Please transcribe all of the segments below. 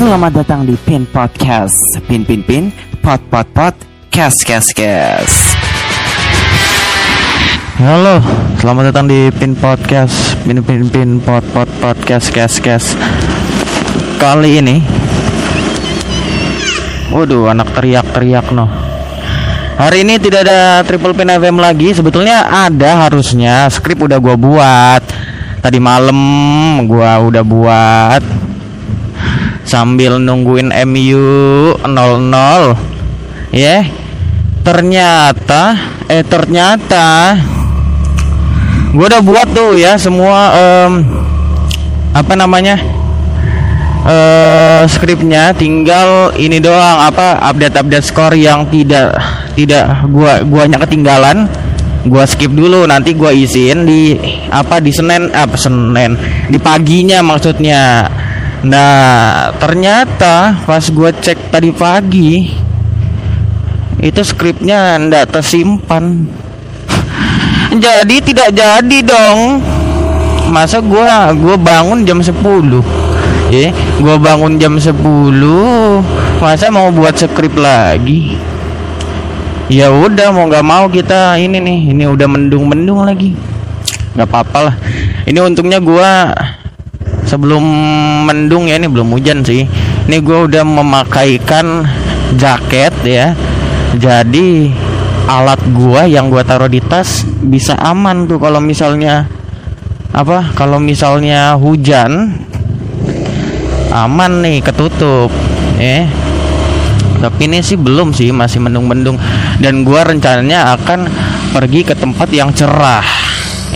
Selamat datang di Pin Podcast. Pin Pin Pin, Pot Pot Pot, Kes Kes Kes. Halo, selamat datang di Pin Podcast. Pin Pin Pin Pot Pot Podcast Kes Kes. Kali ini, waduh, anak teriak-teriak no. Hari ini tidak ada Triple Pin FM lagi. Sebetulnya ada harusnya. Skrip udah gua buat. Tadi malam gua udah buat sambil nungguin MU 0-0 ya yeah. ternyata eh ternyata gue udah buat tuh ya semua um, apa namanya uh, skripnya. Tinggal ini doang apa update update skor yang tidak tidak gua guanya ketinggalan. Gua skip dulu nanti gua isiin di apa di Senin apa Senin. Di paginya maksudnya Nah ternyata pas gue cek tadi pagi itu skripnya ndak tersimpan. jadi tidak jadi dong. Masa gue gue bangun jam 10 Ya, gue bangun jam 10 Masa mau buat skrip lagi Ya udah mau nggak mau kita ini nih Ini udah mendung-mendung lagi nggak apa-apa lah Ini untungnya gue sebelum mendung ya ini belum hujan sih. Ini gue udah memakaikan jaket ya. Jadi alat gua yang gua taruh di tas bisa aman tuh kalau misalnya apa kalau misalnya hujan aman nih ketutup ya. Tapi ini sih belum sih masih mendung-mendung. Dan gua rencananya akan pergi ke tempat yang cerah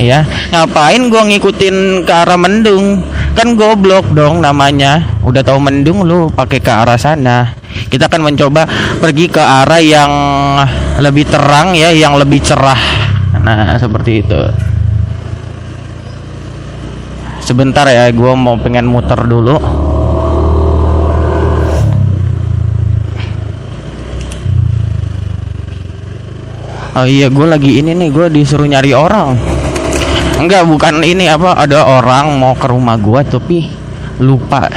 ya. Ngapain gua ngikutin ke arah mendung kan goblok dong namanya. Udah tahu mendung lu pakai ke arah sana. Kita akan mencoba pergi ke arah yang lebih terang ya yang lebih cerah. Nah seperti itu. Sebentar ya gue mau pengen muter dulu. Oh iya gue lagi ini nih gue disuruh nyari orang Enggak, bukan ini apa ada orang mau ke rumah gua tapi lupa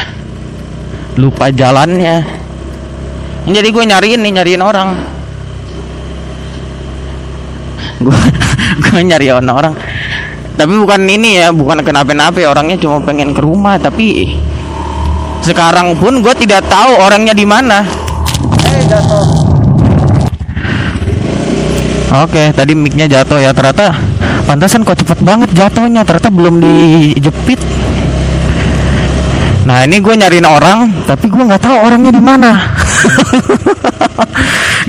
lupa jalannya. Jadi gue nyariin nih, nyariin orang. Gue gue nyari orang. Tapi bukan ini ya, bukan kenapa-napa orangnya cuma pengen ke rumah, tapi sekarang pun gue tidak tahu orangnya di mana. Eh, jatuh. Oke, tadi micnya jatuh ya ternyata pantasan kok cepet banget jatuhnya ternyata belum dijepit. Nah ini gue nyariin orang tapi gue nggak tahu orangnya di mana.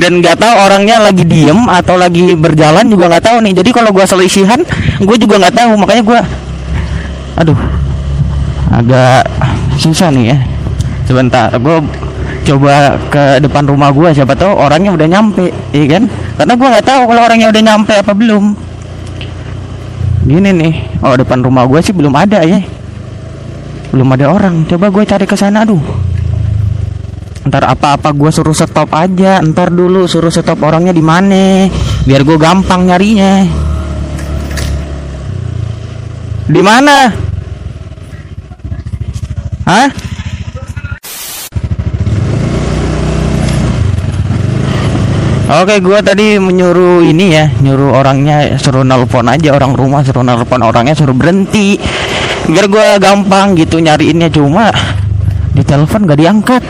Dan nggak tahu orangnya lagi diem atau lagi berjalan juga nggak tahu nih. Jadi kalau gue selisihan gue juga nggak tahu. Makanya gue aduh agak susah nih ya. Sebentar gue coba ke depan rumah gue siapa tahu orangnya udah nyampe iya kan? Karena gue nggak tahu kalau orangnya udah nyampe apa belum gini nih oh depan rumah gue sih belum ada ya. Belum ada orang. Coba gue cari ke sana aduh. Ntar apa-apa gue suruh stop aja. Ntar dulu suruh stop orangnya di mana. Biar gue gampang nyarinya. Di mana? Hah Oke, gua tadi menyuruh ini ya, nyuruh orangnya suruh nelpon aja orang rumah, suruh nelpon orangnya suruh berhenti. Biar gua gampang gitu nyariinnya cuma di telepon gak diangkat.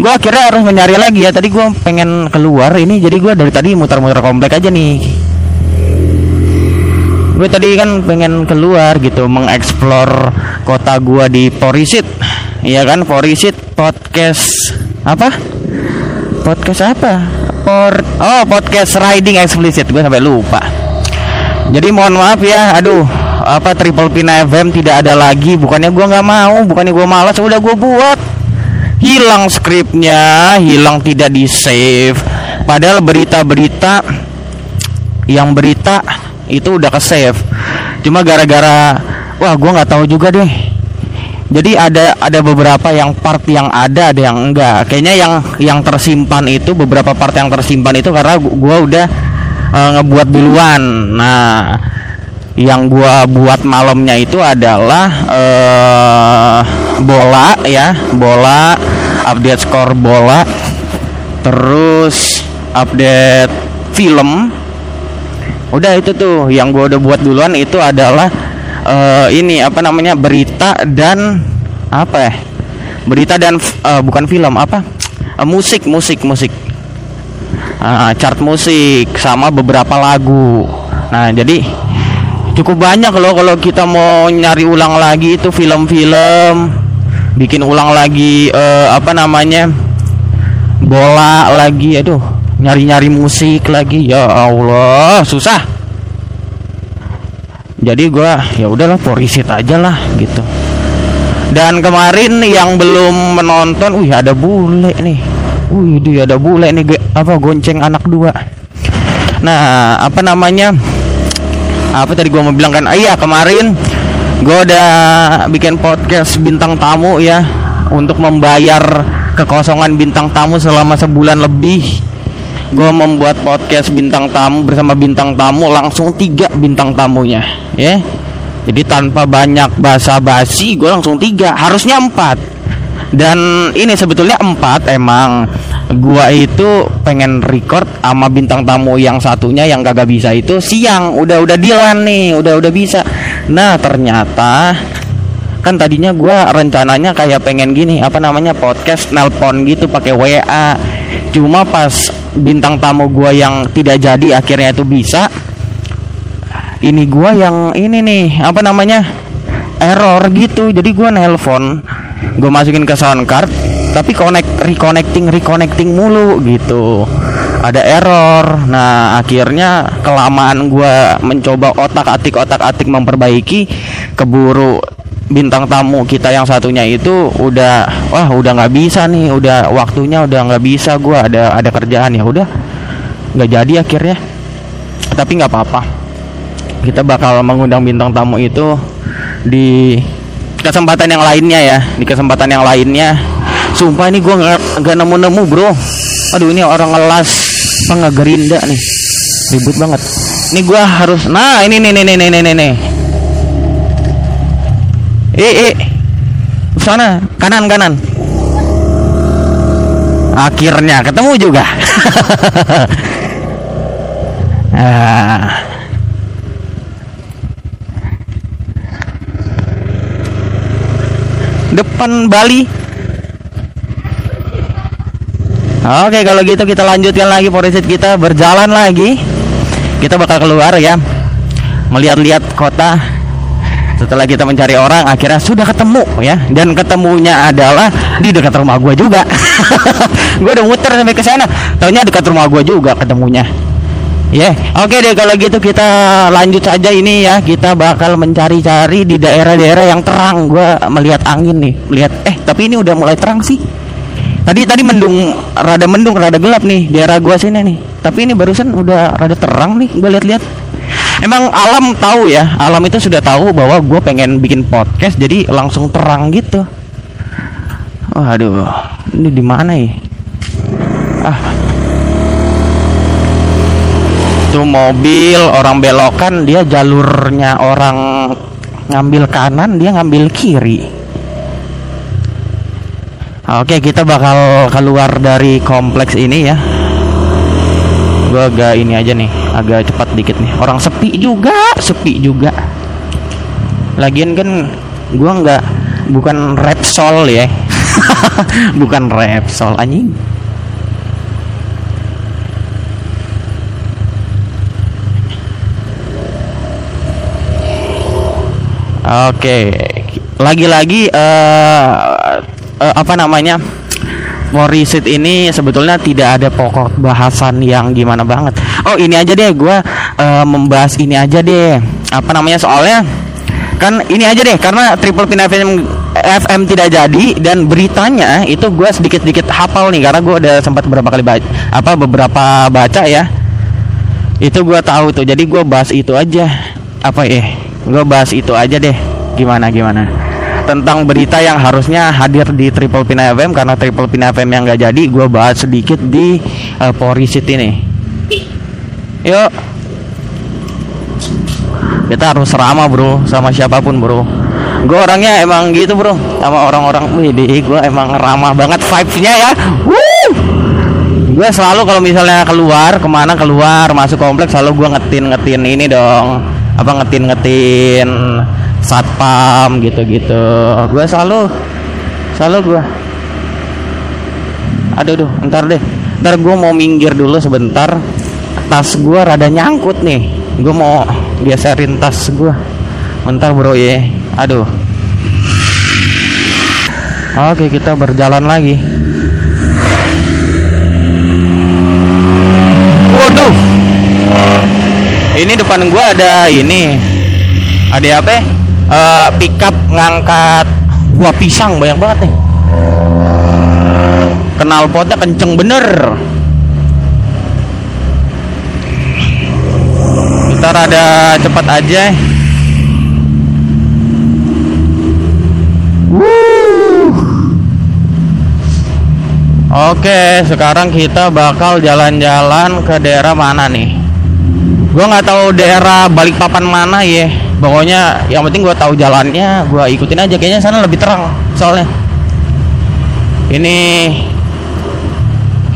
Gua akhirnya harus mencari lagi ya. Tadi gua pengen keluar ini jadi gua dari tadi muter-muter komplek aja nih. Gue tadi kan pengen keluar gitu, mengeksplor kota gua di Porisit. Iya kan, Porisit podcast apa? Podcast apa? Por oh podcast riding explicit gue sampai lupa. Jadi mohon maaf ya, aduh apa triple pina FM tidak ada lagi. Bukannya gue nggak mau, bukannya gue malas, udah gue buat. Hilang skripnya, hilang tidak di save. Padahal berita-berita yang berita itu udah ke save. Cuma gara-gara wah gue nggak tahu juga deh jadi ada ada beberapa yang part yang ada ada yang enggak. Kayaknya yang yang tersimpan itu beberapa part yang tersimpan itu karena gua udah uh, ngebuat duluan. Nah yang gua buat malamnya itu adalah uh, bola ya bola update skor bola terus update film. Udah itu tuh yang gue udah buat duluan itu adalah uh, ini apa namanya berita dan apa ya berita dan uh, bukan film apa? Uh, musik musik musik. Uh, chart musik sama beberapa lagu. Nah jadi cukup banyak loh kalau kita mau nyari ulang lagi itu film-film. Bikin ulang lagi uh, apa namanya bola lagi aduh nyari-nyari musik lagi. Ya Allah susah jadi gua ya udahlah porisit aja lah gitu. Dan kemarin yang belum menonton wih ada bule nih. Wih dia ada bule nih apa gonceng anak dua. Nah apa namanya apa tadi gua mau bilang kan? Ah, iya kemarin gua udah bikin podcast bintang tamu ya untuk membayar kekosongan bintang tamu selama sebulan lebih gue membuat podcast bintang tamu bersama bintang tamu langsung tiga bintang tamunya ya. Jadi tanpa banyak basa basi gue langsung tiga harusnya empat. Dan ini sebetulnya empat emang. Gua itu pengen record sama bintang tamu yang satunya yang gak bisa itu siang. Udah udah dilan nih udah udah bisa. Nah ternyata kan tadinya gua rencananya kayak pengen gini apa namanya podcast nelpon gitu pakai WA cuma pas bintang tamu gua yang tidak jadi akhirnya itu bisa. Ini gua yang ini nih apa namanya error gitu. Jadi gua nelpon gue masukin ke soundcard tapi connect reconnecting reconnecting mulu gitu. Ada error. Nah akhirnya kelamaan gua mencoba otak atik otak atik memperbaiki keburu bintang tamu kita yang satunya itu udah wah udah nggak bisa nih udah waktunya udah nggak bisa gua ada ada kerjaan. Ya udah nggak jadi akhirnya. Tapi nggak apa-apa. Kita bakal mengundang bintang tamu itu di kesempatan yang lainnya ya di kesempatan yang lainnya. Sumpah ini gua nggak nemu nemu bro. Aduh ini orang ngelas pengagerinda nih. Ribut banget. Ini gua harus nah ini nih nih nih nih nih nih eh eh. Sana kanan kanan. Akhirnya ketemu juga. Ah. depan Bali. Oke kalau gitu kita lanjutkan lagi porisit kita. Berjalan lagi. Kita bakal keluar ya. Melihat-lihat kota setelah kita mencari orang akhirnya sudah ketemu ya. Dan ketemunya adalah di dekat rumah gue juga. Gue udah muter sampai ke sana. Tahunya dekat rumah gue juga ketemunya. Ya. Yeah. oke okay deh kalau gitu kita lanjut saja ini ya. Kita bakal mencari-cari di daerah-daerah yang terang. Gue melihat angin nih. Melihat eh tapi ini udah mulai terang sih. Tadi tadi mendung rada mendung rada gelap nih. Daerah gua sini nih. Tapi ini barusan udah rada terang nih. Gue lihat-lihat emang alam tahu ya alam itu sudah tahu bahwa gue pengen bikin podcast jadi langsung terang gitu. Waduh ini di mana ya? Ah. Itu mobil orang belokan dia jalurnya orang ngambil kanan dia ngambil kiri. Oke kita bakal keluar dari kompleks ini ya gue agak ini aja nih agak cepat dikit nih. Orang sepi juga sepi juga. Lagian kan gue nggak bukan Repsol ya. Bukan Repsol anjing. Oke, lagi-lagi uh, uh, apa namanya? Morisit ini sebetulnya tidak ada pokok bahasan yang gimana banget. Oh ini aja deh, gue uh, membahas ini aja deh. Apa namanya soalnya? Kan ini aja deh, karena Triple Pin FM, FM tidak jadi dan beritanya itu gue sedikit-sedikit hafal nih karena gue udah sempat beberapa kali baca, apa beberapa baca ya. Itu gue tahu tuh, jadi gue bahas itu aja. Apa ya? Gue bahas itu aja deh. Gimana gimana? Tentang berita yang harusnya hadir di Triple Pin FM karena Triple Pin FM yang nggak jadi gue bahas sedikit di uh, Pori City nih. Yuk. Kita harus ramah bro sama siapa pun bro. Gue orangnya emang gitu bro sama orang-orang. Wih gue emang ramah banget vibesnya ya. Gue selalu kalau misalnya keluar ke mana keluar masuk kompleks selalu gue ngetin ngetin ini dong apa ngetin ngetin satpam gitu gitu gue selalu selalu gue aduh duh ntar deh. Ntar gue mau minggir dulu sebentar. Tas gue rada nyangkut nih. Gue mau geserin tas gue bentar bro ya. Aduh. Oke kita berjalan lagi waduh ini depan gua ada ini. Ada apa uh, pickup ngangkat buah pisang banyak banget nih. Kenal potnya kenceng bener. Kita rada cepat aja. Oke, sekarang kita bakal jalan-jalan ke daerah mana nih? Gua nggak tahu daerah Balikpapan mana ya. Pokoknya yang penting gua tahu jalannya, gua ikutin aja. Kayaknya sana lebih terang soalnya. Ini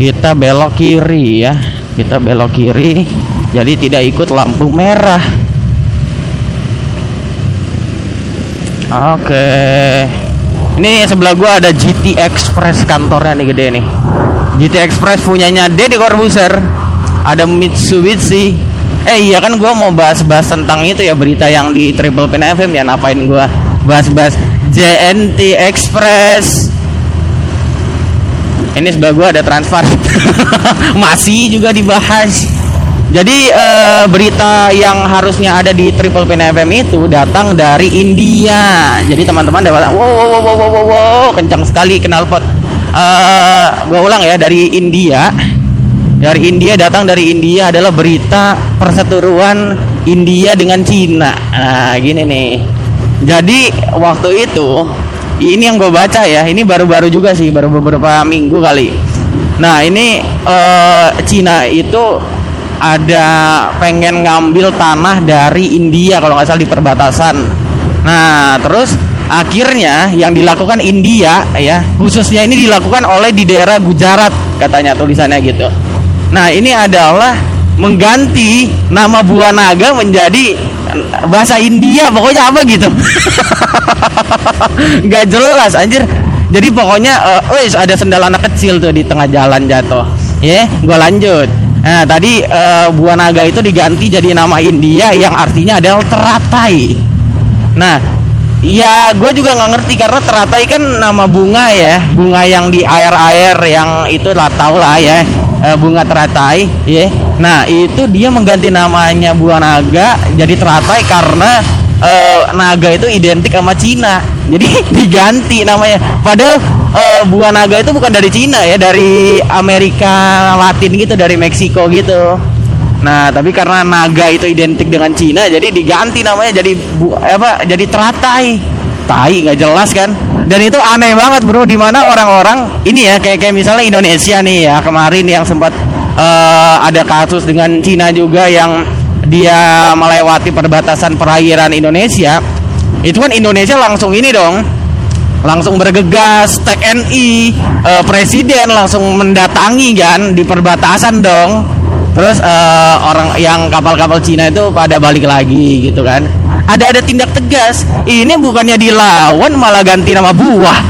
kita belok kiri ya. Kita belok kiri. Jadi tidak ikut lampu merah. Oke. Ini sebelah gua ada GT Express kantornya nih gede nih. GT Express punyanya Deddy Corbuzier. Ada Mitsubishi. Eh iya kan gua mau bahas-bahas tentang itu ya berita yang di Triple Pin FM ya ngapain gua bahas-bahas JNT Express. Ini sebelah gua ada transfer. Masih juga dibahas. Jadi uh, berita yang harusnya ada di Triple Pin FM itu datang dari India. Jadi teman-teman dapat wow wow wow wow wow, wow kencang sekali kenal pot. Uh, gua ulang ya dari India. Dari India datang dari India adalah berita perseteruan India dengan Cina. Nah, gini nih. Jadi waktu itu ini yang gue baca ya, ini baru-baru juga sih, baru beberapa minggu kali. Nah, ini uh, Cina itu ada pengen ngambil tanah dari India kalau nggak salah di perbatasan. Nah, terus akhirnya yang dilakukan India ya, khususnya ini dilakukan oleh di daerah Gujarat katanya tulisannya gitu. Nah, ini adalah mengganti nama buah naga menjadi bahasa India pokoknya apa gitu. nggak jelas anjir. Jadi pokoknya uh, ada sendal anak kecil tuh di tengah jalan jatuh. Ya, yeah, gua lanjut Nah, tadi uh, buah naga itu diganti jadi nama India yang artinya adalah teratai. Nah, ya gue juga nggak ngerti karena teratai kan nama bunga ya, bunga yang di air-air yang itu lah tau lah ya, uh, bunga teratai, ya. Nah, itu dia mengganti namanya buah naga jadi teratai karena uh, naga itu identik sama Cina. Jadi diganti namanya. Padahal uh, buah naga itu bukan dari Cina ya, dari Amerika Latin gitu, dari Meksiko gitu. Nah, tapi karena naga itu identik dengan Cina, jadi diganti namanya jadi bu, apa? Jadi teratai. Tai nggak jelas kan? Dan itu aneh banget bro, di mana orang-orang ini ya kayak kayak misalnya Indonesia nih ya kemarin yang sempat uh, ada kasus dengan Cina juga yang dia melewati perbatasan perairan Indonesia, itu kan Indonesia langsung ini dong langsung bergegas TNI uh, presiden langsung mendatangi kan di perbatasan dong. Terus uh, orang yang kapal-kapal Cina itu pada balik lagi gitu kan ada ada tindak tegas. Ini bukannya dilawan malah ganti nama buah.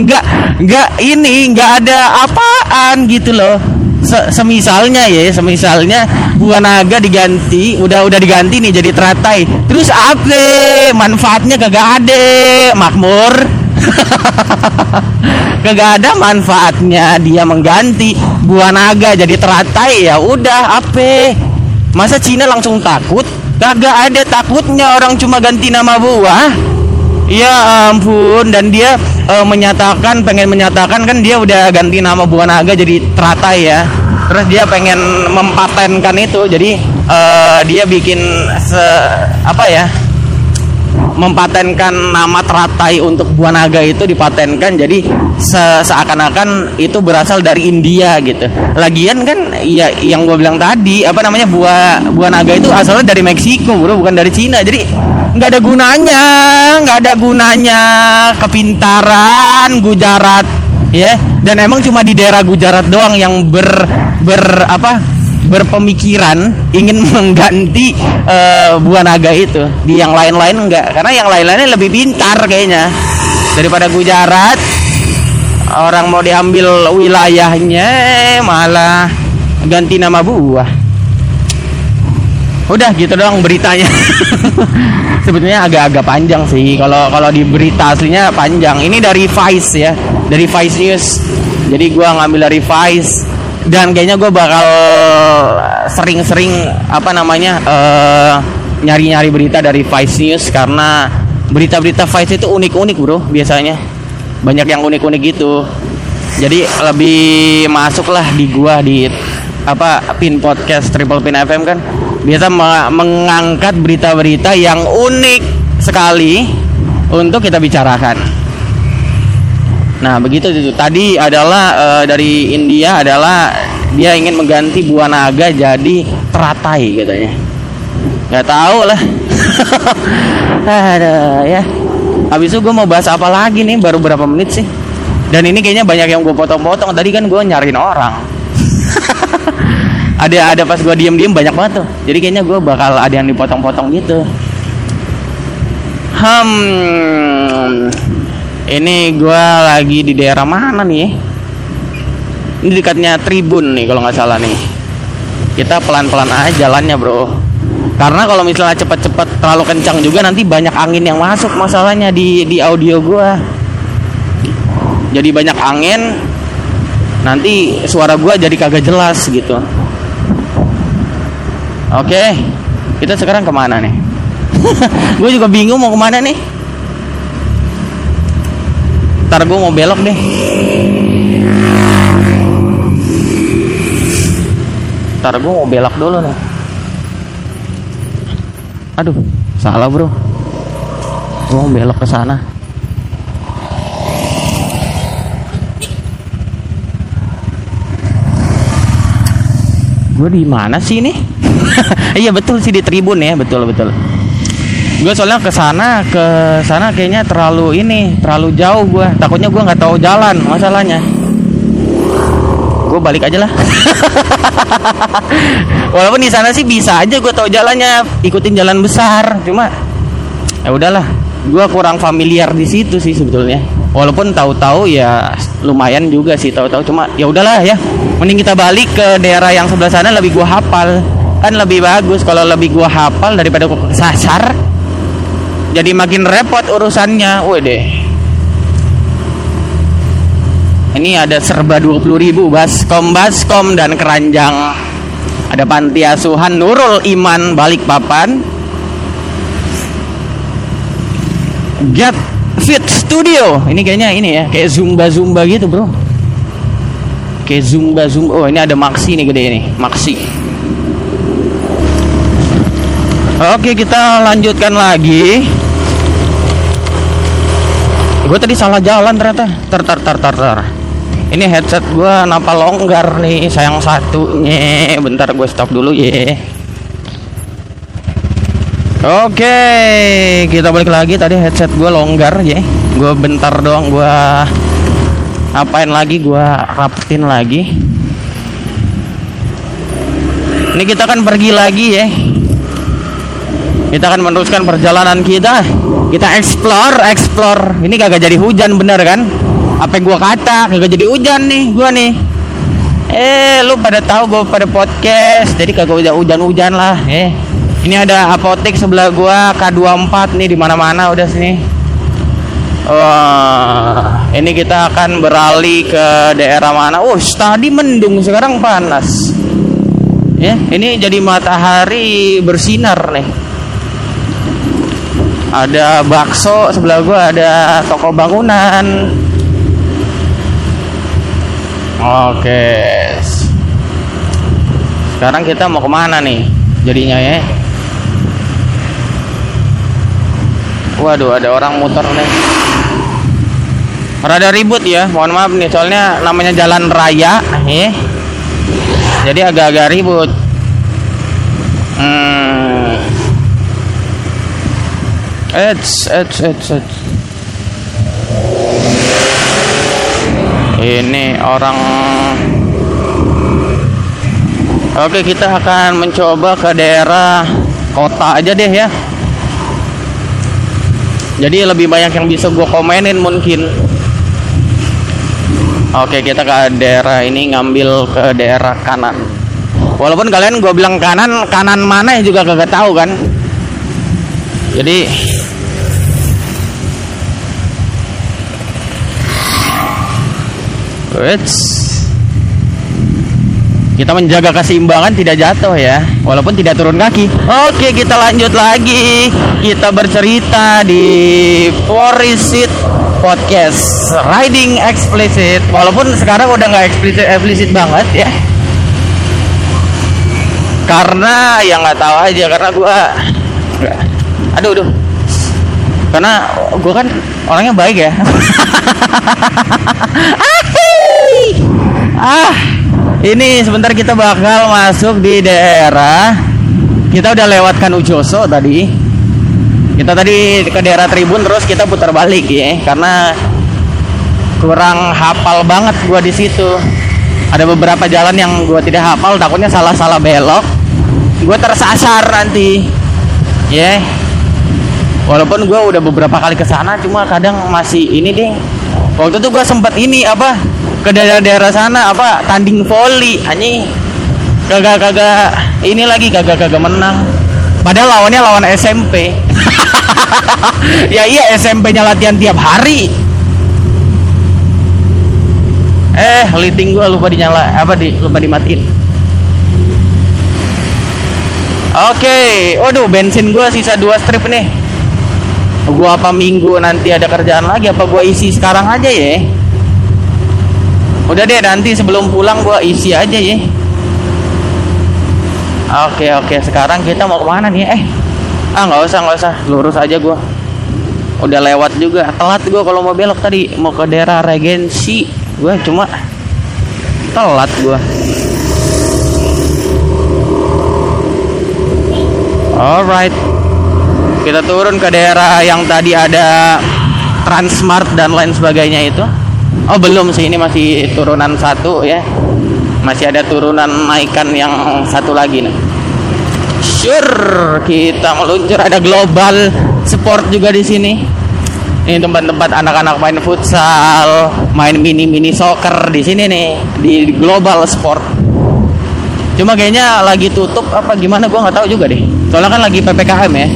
Nggak nggak ini nggak ada apaan gitu loh. Semisalnya ya semisalnya buah naga diganti udah udah diganti nih jadi teratai. Terus apa? Manfaatnya kagak ada makmur. Kagak ada manfaatnya dia mengganti buah naga jadi teratai ya udah apa masa Cina langsung takut? Kagak ada takutnya orang cuma ganti nama buah. Ya ampun dan dia e, menyatakan pengen menyatakan kan dia udah ganti nama buah naga jadi teratai ya. Terus dia pengen mempatenkan itu jadi uh, dia bikin se apa ya mempatenkan nama teratai untuk buah naga itu dipatenkan jadi se- seakan-akan itu berasal dari India gitu. Lagian kan ya yang gue bilang tadi apa namanya buah buah naga itu asalnya dari Meksiko bro bukan dari Cina jadi nggak ada gunanya nggak ada gunanya kepintaran Gujarat ya dan emang cuma di daerah Gujarat doang yang ber ber apa berpemikiran ingin mengganti eh, buah naga itu. Di yang lain-lain enggak. Karena yang lain-lainnya lebih pintar kayaknya. Daripada Gujarat orang mau diambil wilayahnya malah ganti nama buah. Udah gitu doang beritanya. Sebetulnya agak-agak panjang sih. Kalau kalau di berita aslinya panjang. Ini dari Vice ya. Dari Vice News. Jadi gua ngambil dari Vice dan kayaknya gue bakal sering-sering apa namanya eh, nyari-nyari berita dari Vice News karena berita-berita Vice itu unik-unik bro biasanya. Banyak yang unik-unik gitu. Jadi lebih masuk lah di gua di apa pin podcast Triple Pin FM kan. Biasa me- mengangkat berita-berita yang unik sekali untuk kita bicarakan. Nah begitu itu tadi adalah eh, dari India adalah dia ingin mengganti buah naga jadi teratai katanya. Gak tahu lah. Ada ya. Habis itu gue mau bahas apa lagi nih baru berapa menit sih? Dan ini kayaknya banyak yang gue potong-potong. Tadi kan gue nyariin orang. ada ada pas gue diem-diem banyak banget tuh. Jadi kayaknya gue bakal ada yang dipotong-potong gitu. Hmm. Ini gue lagi di daerah mana nih? Ini dekatnya Tribun nih kalau nggak salah nih. Kita pelan-pelan aja jalannya bro. Karena kalau misalnya cepet-cepet terlalu kencang juga nanti banyak angin yang masuk masalahnya di di audio gua. Jadi banyak angin nanti suara gua jadi kagak jelas gitu. Oke, kita sekarang ke mana nih? gue juga bingung mau ke mana nih. Ntar gue mau belok deh. Ntar gue mau belok dulu nih. Aduh, salah bro. Gue mau belok ke sana. Gue di mana sih ini? Iya betul sih di Tribun ya, betul betul. Gue soalnya ke sana ke sana kayaknya terlalu ini, terlalu jauh gue. Takutnya gue nggak tahu jalan masalahnya. Gue balik aja lah. Walaupun di sana sih bisa aja gue tahu jalannya, ikutin jalan besar. Cuma ya udahlah, gue kurang familiar di situ sih sebetulnya. Walaupun tahu-tahu ya lumayan juga sih tahu-tahu cuma ya udahlah ya. Mending kita balik ke daerah yang sebelah sana lebih gua hafal. Kan lebih bagus kalau lebih gua hafal daripada gua kesasar. Jadi makin repot urusannya. Deh. Ini ada serba 20.000 ribu Baskom Baskom dan keranjang. Ada panti asuhan Nurul Iman Balikpapan Get Fit Studio. Ini kayaknya ini ya Kayak Zumba-Zumba gitu bro. Kayak Zumba-Zumba. Oh ini ada Maxi nih gede ini. Maxi. Oke kita lanjutkan lagi Gue tadi salah jalan ternyata Tar tar tar tar tar Ini headset gue napa longgar nih Sayang satunya Bentar gue stop dulu ya Oke, kita balik lagi tadi headset gue longgar ya. Gue bentar doang gue apain lagi gue rapetin lagi. Ini kita akan pergi lagi ya. Kita akan meneruskan perjalanan kita. Kita explore, explore. Ini kagak jadi hujan bener kan? Apa yang gua kata kagak jadi hujan nih gua nih. Eh, lu pada tahu gue pada podcast, jadi kagak udah hujan-hujan lah. Eh, ini ada apotek sebelah gua K24 nih di mana-mana udah sini. Wah, ini kita akan beralih ke daerah mana? Oh, tadi mendung, sekarang panas. Ya, ini jadi matahari bersinar nih. Ada bakso sebelah gua, ada toko bangunan. Oke. Sekarang kita mau ke mana nih? Jadinya ya. Waduh, ada orang muter nih. Rada ribut ya, mohon maaf nih, soalnya namanya jalan raya, eh. Jadi agak-agak ribut. Hmm. Eits, eits, eits, eits. Ini orang Oke, kita akan mencoba ke daerah kota aja deh ya. Jadi lebih banyak yang bisa gue komenin mungkin. Oke, kita ke daerah ini ngambil ke daerah kanan. Walaupun kalian gue bilang kanan, kanan mana juga kagak tahu kan. Jadi Wits kita menjaga keseimbangan tidak jatuh ya walaupun tidak turun kaki. Oke kita lanjut lagi. Kita bercerita di Forisit Podcast. Riding Explicit. Walaupun sekarang udah nggak explicit explicit banget ya. Karena yang nggak tahu aja karena gua aduh aduh karena gua kan orangnya baik ya ah ini sebentar kita bakal masuk di daerah kita udah lewatkan Ujoso tadi. Kita tadi ke daerah Tribun terus kita putar balik ya karena kurang hafal banget gua di situ. Ada beberapa jalan yang gua tidak hafal, takutnya salah-salah belok. Gua tersasar nanti. Ya. Yeah. Walaupun gua udah beberapa kali ke sana cuma kadang masih ini deh. Waktu itu gua sempat ini apa ke daerah-daerah sana apa tanding volley anjing. Kagak kagak ini lagi kagak kagak menang. Padahal lawannya lawan SMP ya iya SMP-nya latihan tiap hari. Eh lighting gua lupa dinyala apa di lupa dimatiin. Oke waduh bensin gua sisa dua strip nih gua apa minggu nanti ada kerjaan lagi? Apa gua isi sekarang aja ya udah deh nanti sebelum pulang gua isi aja ya oke oke. Sekarang kita mau ke mana nih eh? Ah nggak usah nggak usah. Lurus aja gua. Udah lewat juga. Telat gua kalau mau belok tadi. Mau ke daerah regensi. Gua cuma telat gua. Alright kita turun ke daerah yang tadi ada Transmart dan lain sebagainya itu Oh belum sih ini masih turunan satu ya. Masih ada turunan naikan yang satu lagi nih. Sure, kita meluncur ada global sport juga di sini. Ini tempat-tempat anak-anak main futsal, main mini-mini soccer di sini nih di global sport. Cuma kayaknya lagi tutup apa gimana gua nggak tahu juga deh. Soalnya kan lagi PPKM ya.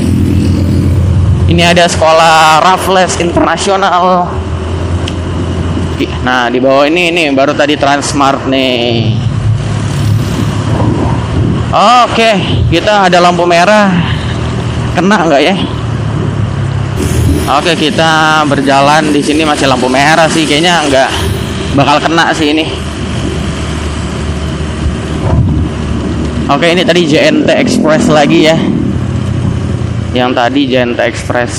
Ini ada sekolah Raffles Internasional Nah di bawah ini ini baru tadi Transmart nih. Oke, kita ada lampu merah. Kena nggak ya? Oke, kita berjalan di sini masih lampu merah sih, kayaknya nggak bakal kena sih ini. Oke, ini tadi JNT Express lagi ya. Yang tadi JNT Express.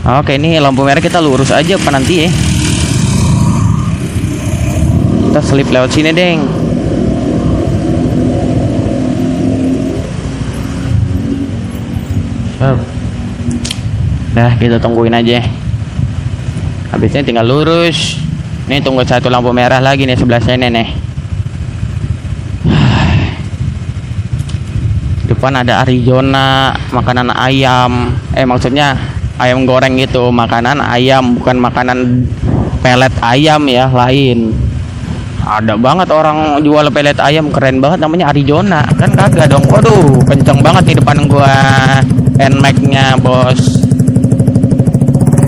Oke ini lampu merah kita lurus aja apa nanti ya. Kita selip lewat sini deng. Nah kita tungguin aja. Habisnya tinggal lurus. Ini tunggu satu lampu merah lagi nih sebelah sini nih Depan ada Arizona Makanan ayam. Eh maksudnya ayam goreng itu makanan ayam bukan makanan pelet ayam ya lain. Ada banget orang jual pelet ayam keren banget. Namanya Arizona. Kan kagak dong. Waduh kenceng banget di depan gua. Nmax nya bos.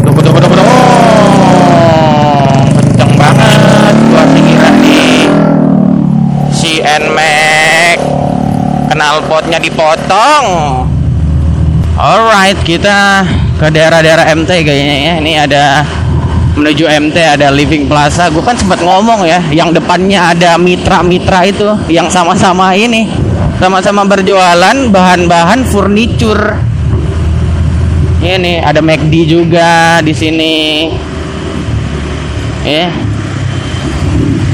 Tunggu tunggu tunggu oh, kenceng banget gua kira nih. Si nmax kenal potnya dipotong. Alright kita ke daerah-daerah MT kayaknya ya. Ini ada menuju MT ada Living Plaza. Gue kan sempat ngomong ya yang depannya ada mitra-mitra itu yang sama-sama ini sama-sama berjualan bahan-bahan furniture. Ini ada McD juga di sini. Ya.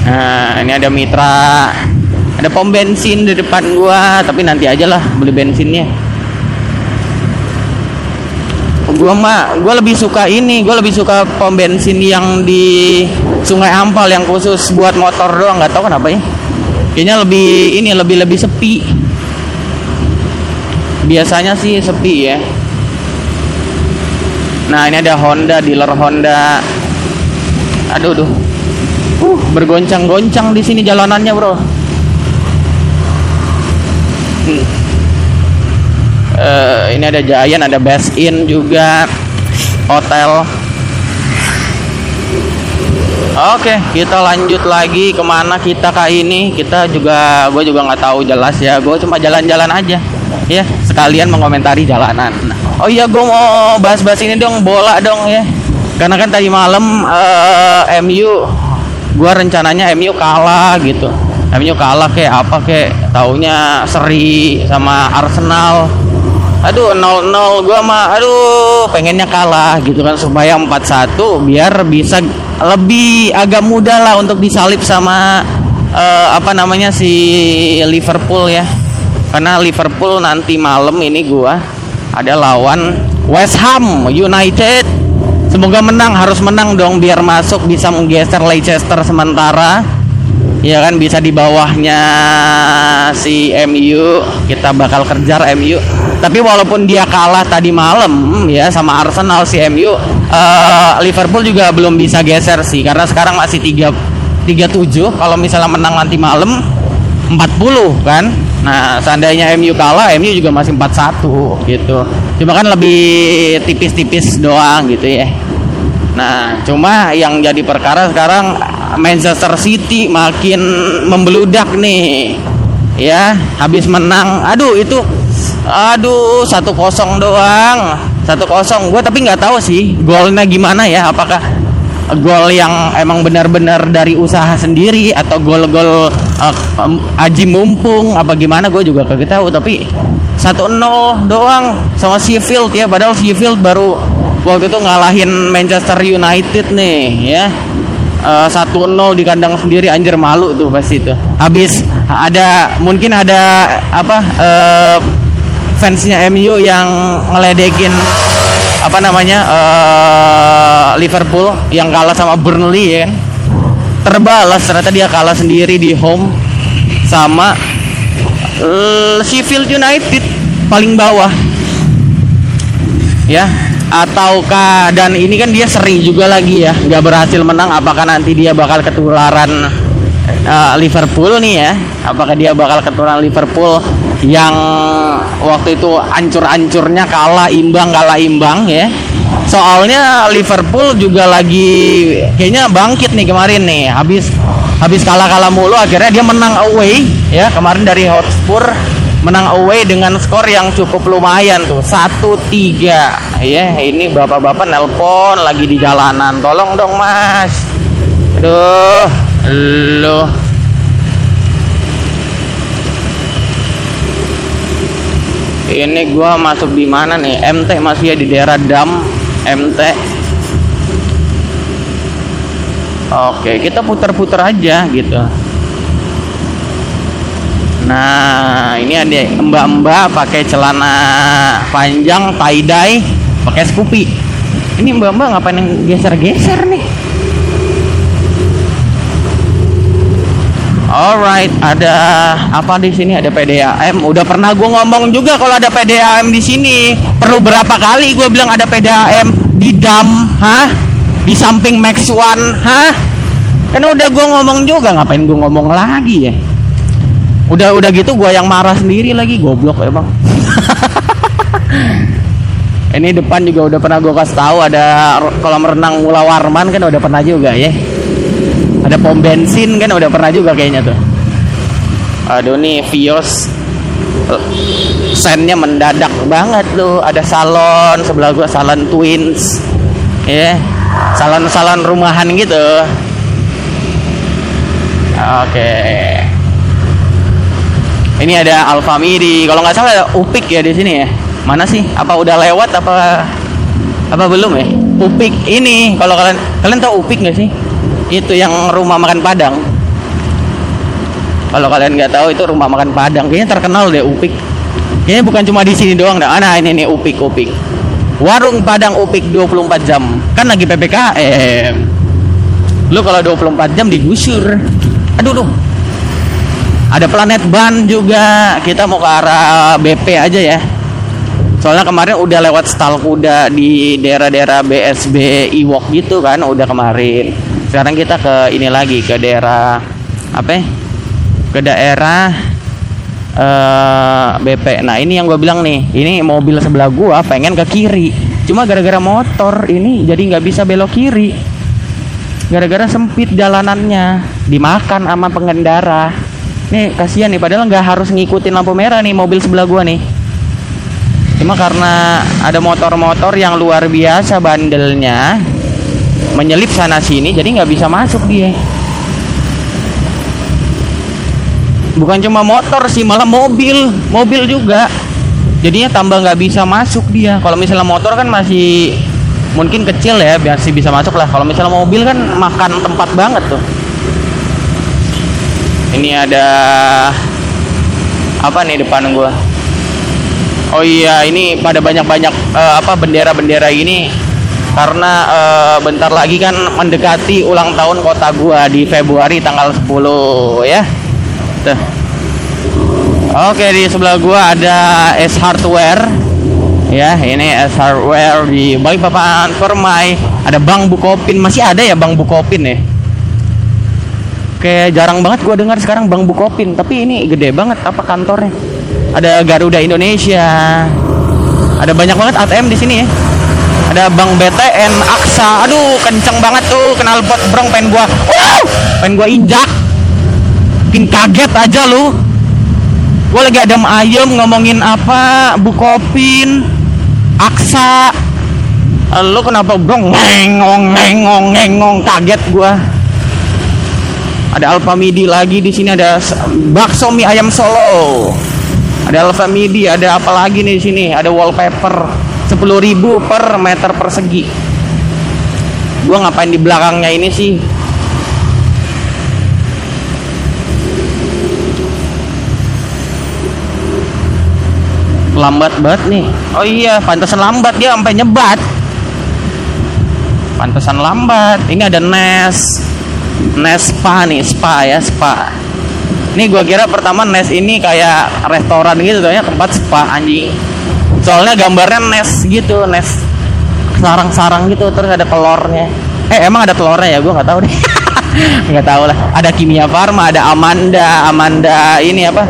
Nah ini ada Mitra ada pom bensin di depan gua tapi nanti aja lah beli bensinnya. Gua mah gua lebih suka ini gua lebih suka pom bensin yang di Sungai Ampal yang khusus buat motor doang nggak tahu kenapa ya. Kayaknya lebih ini lebih lebih sepi. Biasanya sih sepi ya. Nah ini ada Honda dealer Honda. Aduh duh uh bergoncang-goncang di sini jalanannya bro uh, ini ada Giant ada Best In juga hotel Oke, kita lanjut lagi ke mana kita kali ini? Kita juga, gue juga nggak tahu jelas ya. Gue cuma jalan-jalan aja, ya. Sekalian mengomentari jalanan. Oh iya, gue mau bahas-bahas ini dong, bola dong ya. Karena kan tadi malam uh, eh, MU, gue rencananya MU kalah gitu. MU kalah kayak apa kayak taunya seri sama Arsenal. Aduh 0-0 gua mah aduh pengennya kalah gitu kan supaya 4-1 biar bisa lebih agak mudah lah untuk disalip sama uh, apa namanya si Liverpool ya. Karena Liverpool nanti malam ini gua ada lawan West Ham United. Semoga menang harus menang dong biar masuk bisa menggeser Leicester sementara ya kan bisa di bawahnya si MU kita bakal kejar MU tapi walaupun dia kalah tadi malam ya sama Arsenal si MU uh, eh, Liverpool juga belum bisa geser sih karena sekarang masih 3 37 kalau misalnya menang nanti malam 40 kan? Nah seandainya MU kalah MU juga masih 41 gitu. Cuma kan lebih tipis-tipis doang gitu ya. Nah cuma yang jadi perkara sekarang Manchester City makin membeludak nih. Ya habis menang. Aduh itu aduh satu kosong doang. Satu kosong. Gue tapi nggak tahu sih golnya gimana ya. Apakah gol yang emang benar-benar dari usaha sendiri atau gol-gol uh, aji mumpung apa gimana gue juga kagak tahu. Tapi satu nol doang sama Sheffield ya. Padahal Sheffield baru waktu itu ngalahin Manchester United nih ya satu uh, nol di kandang sendiri anjir malu tuh pasti itu habis ada mungkin ada apa uh, fansnya MU yang ngeledekin apa namanya uh, Liverpool yang kalah sama Burnley ya kan? Terbalas ternyata dia kalah sendiri di home sama uh, Sheffield United paling bawah. Ya ataukah dan ini kan dia seri juga lagi ya nggak berhasil menang apakah nanti dia bakal ketularan uh, Liverpool nih ya? Apakah dia bakal ketularan Liverpool yang waktu itu ancur-ancurnya kalah imbang kalah imbang ya? Soalnya Liverpool juga lagi kayaknya bangkit nih kemarin nih habis habis kalah kalah mulu akhirnya dia menang away ya kemarin dari Hotspur menang away dengan skor yang cukup lumayan tuh. Satu tiga. Ya ini bapak-bapak nelpon lagi di jalanan. Tolong dong mas. Aduh lo ini gua masuk di mana nih? MT masih ya di daerah Dam MT Oke kita putar-putar aja gitu Nah, ini ada mbak-mbak pakai celana panjang tie dye, pakai Scoopy. Ini mbak-mbak ngapain yang geser-geser nih? Alright, ada apa di sini? Ada PDAM. Udah pernah gue ngomong juga kalau ada PDAM di sini. Perlu berapa kali gue bilang ada PDAM di dam, hah? Di samping Max One, hah? Kan udah gue ngomong juga, ngapain gue ngomong lagi ya? Udah udah gitu gue yang marah sendiri lagi goblok emang. Ini depan juga udah pernah gue kasih tahu ada kolam renang Mula Warman kan udah pernah juga ya. Ada pom bensin kan udah pernah juga kayaknya tuh. Aduh nih Vios sennya mendadak banget tuh. Ada salon sebelah gua salon twins. Ya yeah. salon salon rumahan gitu. Oke. okay Ini ada Alfamidi. Kalau nggak salah ada Upik ya di sini ya. Mana sih? Apa udah lewat apa apa belum ya? Upik ini kalau kalian kalian tahu Upik nggak sih? Itu yang rumah makan Padang. Kalau kalian nggak tahu itu rumah makan Padang, kayaknya terkenal deh Upik. Kayaknya bukan cuma di sini doang dah. Ah, nah ini nih Upik Upik. Warung Padang Upik 24 jam. Kan lagi PPKM. Lu kalau 24 jam digusur. Aduh duh. Ada Planet Ban juga. Kita mau ke arah BP aja ya. Soalnya kemarin udah lewat stal kuda di daerah-daerah BSB Iwok gitu kan, udah kemarin. Sekarang kita ke ini lagi ke daerah apa? ya? Ke daerah eh BP. Nah, ini yang gue bilang nih, ini mobil sebelah gua pengen ke kiri. Cuma gara-gara motor ini jadi nggak bisa belok kiri. Gara-gara sempit jalanannya, dimakan sama pengendara. Nih kasihan nih, padahal nggak harus ngikutin lampu merah nih mobil sebelah gua nih. Cuma karena ada motor-motor yang luar biasa bandelnya menyelip sana sini, jadi nggak bisa masuk dia. Bukan cuma motor sih, malah mobil, mobil juga. Jadinya tambah nggak bisa masuk dia. Kalau misalnya motor kan masih mungkin kecil ya, biar sih bisa masuk lah. Kalau misalnya mobil kan makan tempat banget tuh. Ini ada apa nih depan gua? Oh iya, ini pada banyak-banyak eh, apa bendera-bendera ini karena eh, bentar lagi kan mendekati ulang tahun kota gua di Februari tanggal 10 ya. Tuh. Oke, di sebelah gua ada S Hardware. Ya, ini S Hardware di Balikpapan Permai. Ada Bang Bukopin, masih ada ya Bang Bukopin ya? Kayak jarang banget gua dengar sekarang Bang Bukopin, tapi ini gede banget apa kantornya. Ada Garuda Indonesia. Ada banyak banget ATM di sini ya. Ada Bank BTN, Aksa. Aduh, kenceng banget tuh kenal pot brong pengen gua. Wow! Pengen gua injak. Bikin kaget aja lu. Gua lagi adem ayem ngomongin apa? Bukopin, Aksa. Lu kenapa brong ngengong ngengong ngengong kaget gua ada Alfamidi lagi di sini ada bakso mie ayam Solo. Ada Alfamidi ada apa lagi nih di sini? Ada wallpaper 10.000 per meter persegi. Gua ngapain di belakangnya ini sih? Lambat banget nih. Oh iya pantesan lambat dia sampai nyebat. Pantesan lambat. Ini ada Nes Nes Spa nih Spa ya Spa. Ini gua kira pertama Nes ini kayak restoran gitu ya tempat spa anjing. Soalnya gambarnya Nes gitu Nes sarang-sarang gitu terus ada telurnya. Eh emang ada telurnya ya? Gua nggak tahu deh nggak tahu lah. Ada Kimia Farma ada Amanda Amanda ini apa?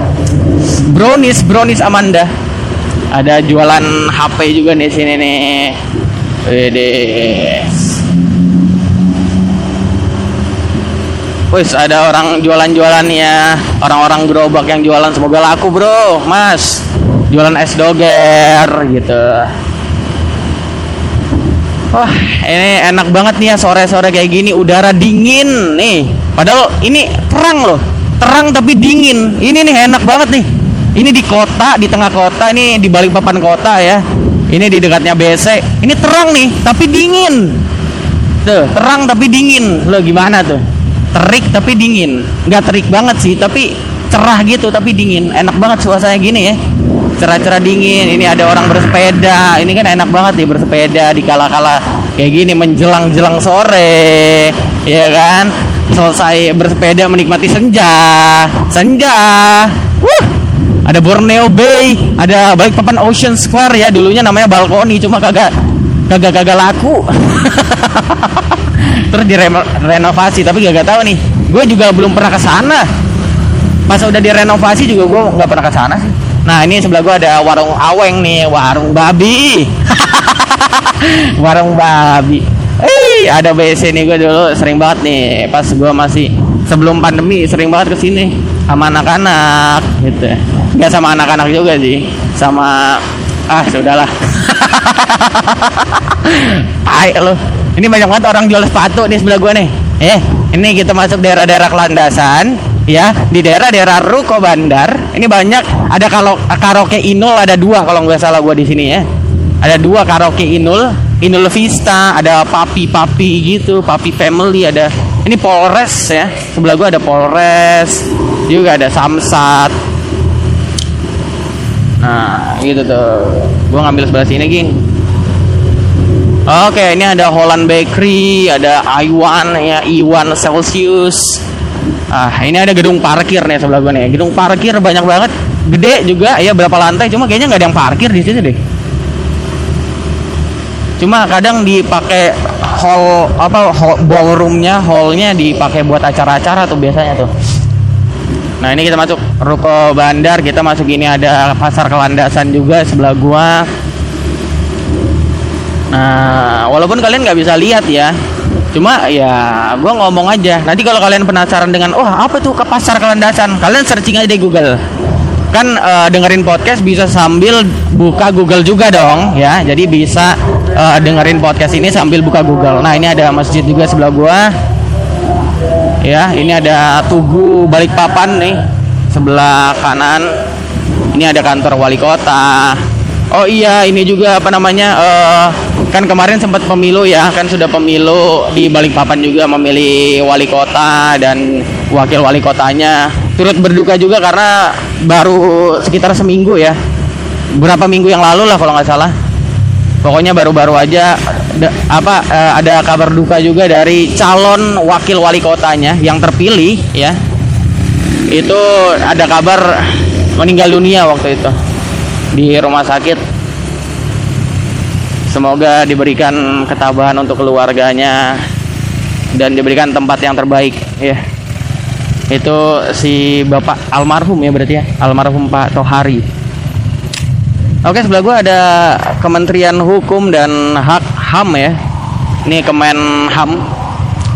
Brownies brownies Amanda. Ada jualan HP juga nih sini nih. Wedes Wis ada orang jualan-jualan ya. Orang-orang gerobak yang jualan Semoga laku bro. Mas Jualan es doger gitu. Wah ini enak banget nih ya Sore-sore kayak gini. Udara dingin nih. Padahal ini terang loh. Terang tapi dingin. Ini nih enak banget nih. Ini di kota Di tengah kota Ini di balik papan kota ya. Ini di dekatnya BC Ini terang nih Tapi dingin. Tuh terang tapi dingin. Lo gimana tuh terik tapi dingin. Nggak terik banget sih tapi cerah gitu tapi dingin. Enak banget suasananya gini ya. Cerah-cerah dingin ini ada orang bersepeda. Ini kan enak banget nih bersepeda di kala-kala kayak gini menjelang-jelang sore ya kan? Selesai bersepeda menikmati senja. Senja. Wuh! ada Borneo Bay ada Balikpapan Ocean Square ya dulunya namanya balkoni cuma kagak kagak kagak laku terus direnovasi tapi gak, tahu nih. Gue juga belum pernah ke sana. Pas udah direnovasi juga gue nggak pernah ke sana sih. Nah ini sebelah gue ada warung aweng nih warung babi. Warung babi. Eh ada BC nih gue dulu sering banget nih. Pas gue masih sebelum pandemi sering banget ke sini sama anak-anak gitu. Nggak sama anak-anak juga sih. Sama ah sudahlah. Ayo lo ini banyak banget orang jual sepatu di sebelah gua nih. Eh, ini kita masuk daerah-daerah kelandasan. ya di daerah-daerah Ruko Bandar. Ini banyak ada kalau karaoke Inul ada dua kalau nggak salah gua di sini ya. Ada dua karaoke Inul, Inul Vista, ada Papi Papi gitu, Papi Family ada. Ini Polres ya. Sebelah gua ada Polres, juga ada Samsat. Nah, gitu tuh. Gua ngambil sebelah sini, Ging. Oke, ini ada Holland Bakery, ada Iwan ya, Iwan Celsius. Ah, ini ada gedung parkir nih sebelah gua nih. Gedung parkir banyak banget, gede juga ya berapa lantai, cuma kayaknya nggak ada yang parkir di situ deh. Cuma kadang dipakai hall apa hall, ballroomnya, hallnya dipakai buat acara-acara tuh biasanya tuh. Nah ini kita masuk ruko bandar, kita masuk ini ada pasar kelandasan juga sebelah gua. Nah, walaupun kalian nggak bisa lihat ya, cuma ya gue ngomong aja. Nanti kalau kalian penasaran dengan, wah apa tuh ke pasar kelandasan, kalian searching aja di Google. Kan uh, dengerin podcast bisa sambil buka Google juga dong, ya. Jadi bisa uh, dengerin podcast ini sambil buka Google. Nah ini ada masjid juga sebelah gua. Ya, ini ada Tugu Balikpapan nih sebelah kanan. Ini ada kantor wali kota. Oh iya, ini juga apa namanya? Uh, kan kemarin sempat pemilu ya, kan sudah pemilu di Balikpapan juga memilih wali kota dan wakil wali kotanya. Turut berduka juga karena baru sekitar seminggu ya. Berapa minggu yang lalu lah kalau nggak salah. Pokoknya baru-baru aja da, apa uh, ada kabar duka juga dari calon wakil wali kotanya yang terpilih ya. Itu ada kabar meninggal dunia waktu itu di rumah sakit. Semoga diberikan ketabahan untuk keluarganya dan diberikan tempat yang terbaik ya. Itu si Bapak almarhum ya berarti ya, almarhum Pak Tohari. Oke, sebelah gua ada Kementerian Hukum dan Hak HAM ya. Ini Kemenham,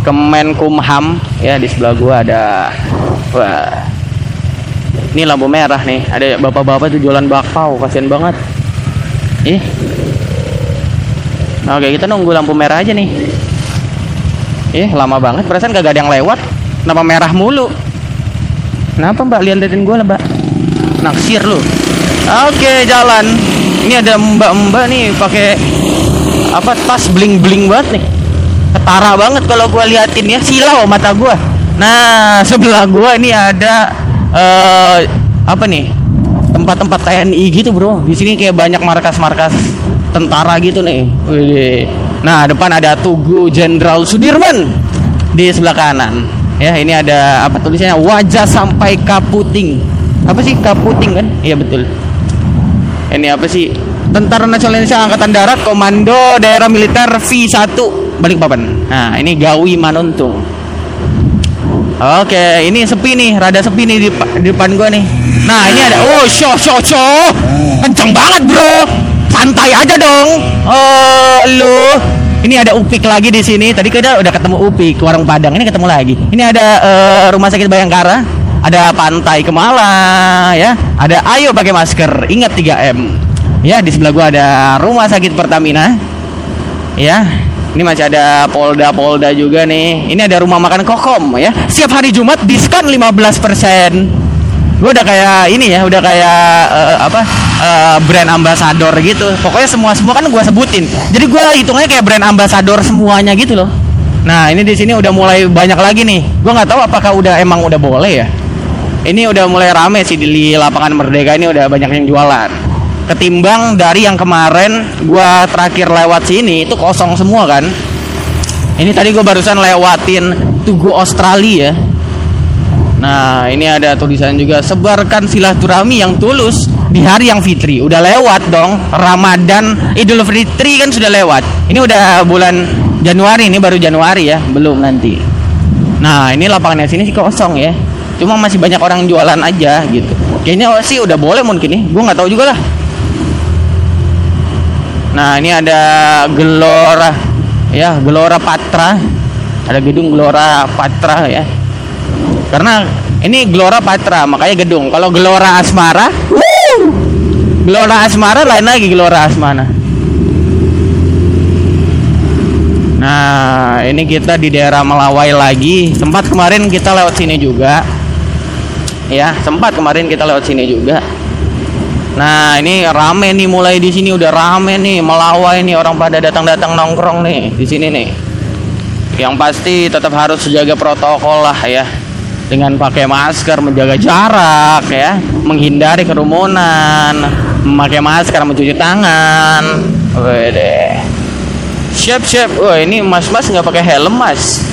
Kemenkumham ya di sebelah gua ada wah ini lampu merah nih ada bapak-bapak tuh jualan bakpao kasian banget ih oke kita nunggu lampu merah aja nih. Ih lama banget. Perasaan gak ada yang lewat. Kenapa merah mulu? Kenapa mbak? Liatin gue lah mbak. Naksir lu. Oke jalan. Ini ada mbak-mbak nih pakai apa tas bling bling banget nih. Ketara banget kalau gue liatin ya. Silau mata gue nah sebelah gue ini ada uh, apa nih? Tempat-tempat TNI gitu bro. Di sini kayak banyak markas-markas tentara gitu nih. Nah depan ada Tugu Jenderal Sudirman di sebelah kanan. Ya ini ada apa tulisannya? Wajah sampai Kaputing. Apa sih Kaputing kan? Iya betul. Ini apa sih? Tentara Nasional Indonesia Angkatan Darat Komando Daerah Militer V1 Balikpapan. Nah ini Gawi Manuntung. Oke, ini sepi nih, rada sepi nih di, di depan gua nih. Nah, ini ada oh, show show show. Kenceng banget, Bro. Santai aja dong. Oh, lu. Ini ada Upik lagi di sini. Tadi kita udah ketemu Upik warung Padang. Ini ketemu lagi. Ini ada uh, Rumah Sakit Bayangkara, ada Pantai Kemala, ya. Ada Ayo pakai masker, ingat 3M. Ya, di sebelah gua ada Rumah Sakit Pertamina. Ya, ini masih ada Polda-Polda juga nih. Ini ada rumah makan Kokom ya. Setiap hari Jumat diskon 15%. Gue udah kayak ini ya, udah kayak uh, apa? Uh, brand ambassador gitu. Pokoknya semua semua kan gue sebutin. Jadi gue hitungnya kayak brand ambassador semuanya gitu loh. Nah, ini di sini udah mulai banyak lagi nih. Gue nggak tahu apakah udah emang udah boleh ya. Ini udah mulai rame sih di lapangan Merdeka ini udah banyak yang jualan ketimbang dari yang kemarin gua terakhir lewat sini itu kosong semua kan ini tadi gua barusan lewatin Tugu Australia nah ini ada tulisan juga sebarkan silaturahmi yang tulus di hari yang fitri udah lewat dong Ramadan Idul Fitri kan sudah lewat ini udah bulan Januari ini baru Januari ya belum nanti nah ini lapangannya sini sih kosong ya cuma masih banyak orang jualan aja gitu kayaknya sih udah boleh mungkin nih gue nggak tahu juga lah Nah, ini ada Gelora ya, Gelora Patra. Ada gedung Gelora Patra ya. Karena ini Gelora Patra, makanya gedung. Kalau Gelora Asmara, Gelora Asmara lain lagi Gelora Asmara. Nah, ini kita di daerah Melawai lagi. Sempat kemarin kita lewat sini juga. ya sempat kemarin kita lewat sini juga nah ini rame nih mulai di sini udah rame nih melawai nih orang pada datang-datang nongkrong nih di sini nih yang pasti tetap harus jaga protokol lah ya dengan pakai masker menjaga jarak ya menghindari kerumunan memakai masker mencuci tangan. Wede. siap siap. Wah ini mas mas nggak pakai helm mas.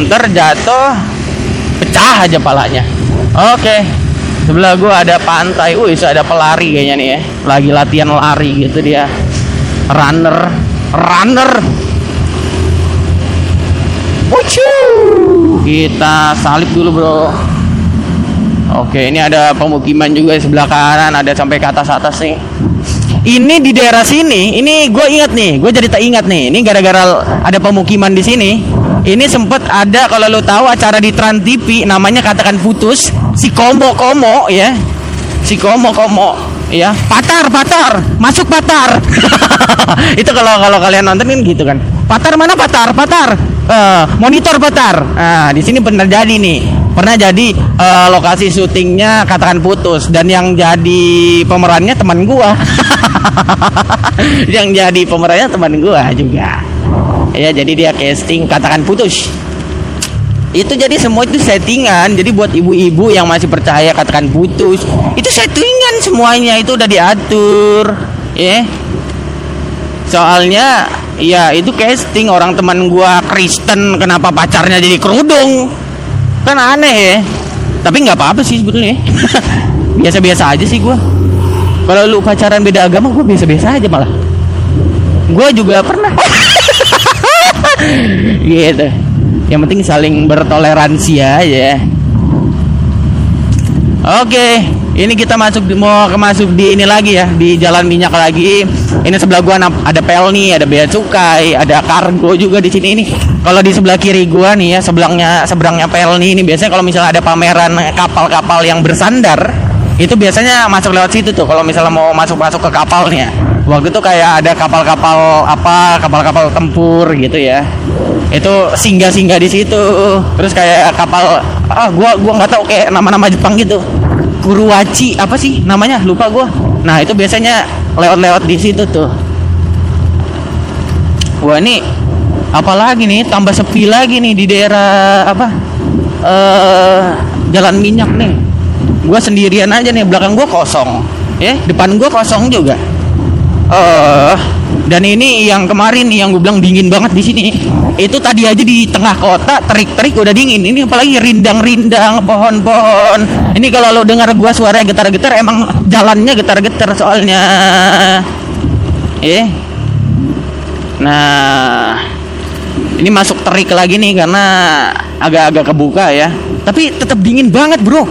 Ntar jatuh pecah aja palanya. Oke. Sebelah gua ada pantai. Wih ada pelari kayaknya nih ya. Lagi latihan lari gitu dia. Runner. Runner. Wucu. kita salib dulu bro Oke, ini ada pemukiman juga di sebelah kanan, ada sampai ke atas atas nih. Ini di daerah sini, ini gue ingat nih, gue jadi tak ingat nih. Ini gara-gara ada pemukiman di sini. Ini sempet ada kalau lo tahu acara di Trans TV namanya katakan putus si Komo Komo ya, si Komo Komo ya, patar patar, masuk patar. Itu kalau kalau kalian nonton kan gitu kan. Patar mana patar patar, uh, monitor patar. Nah di sini benar jadi nih pernah jadi uh, lokasi syutingnya katakan putus dan yang jadi pemerannya teman gua. Yang jadi pemerannya teman gua juga. Ya jadi dia casting katakan putus. Itu jadi semua itu settingan. Jadi buat ibu-ibu yang masih percaya katakan putus itu settingan semuanya itu udah diatur ya. Soalnya ya itu casting orang teman gua Kristen kenapa pacarnya jadi kerudung kan aneh ya. Tapi nggak apa-apa sih sebetulnya biasa-biasa aja sih gue kalau lu pacaran beda agama gue biasa-biasa aja malah. Gue juga pernah. Gitu. Yang penting saling bertoleransi aja. Oke ini kita masuk mau masuk di ini lagi ya di jalan minyak lagi. Ini sebelah gua ada pelni ada bea cukai ada kargo juga di sini ini kalau di sebelah kiri gua nih ya sebelahnya seberangnya pelni ini biasanya kalau misalnya ada pameran kapal-kapal yang bersandar itu biasanya masuk lewat situ tuh kalau misalnya mau masuk masuk ke kapalnya waktu itu kayak ada kapal-kapal apa kapal-kapal tempur gitu ya. Itu singgah-singgah di situ. Terus kayak kapal ah gua gua nggak tahu kayak nama-nama Jepang gitu Kuruwaci apa sih namanya? Lupa gue nah itu biasanya lewat-lewat di situ tuh. Wah ini apalagi nih tambah sepi lagi nih di daerah apa uh, jalan minyak nih. Gue sendirian aja nih belakang gue kosong. Ya depan gue kosong juga. eh uh, dan ini yang kemarin yang gue bilang dingin banget di sini. Itu tadi aja di tengah kota terik-terik udah dingin. Ini apalagi rindang-rindang pohon-pohon. Ini kalau lo dengar gua suara getar-getar emang jalannya getar-getar soalnya. Eh. Nah ini masuk terik lagi nih karena agak-agak kebuka ya. Tapi tetap dingin banget bro.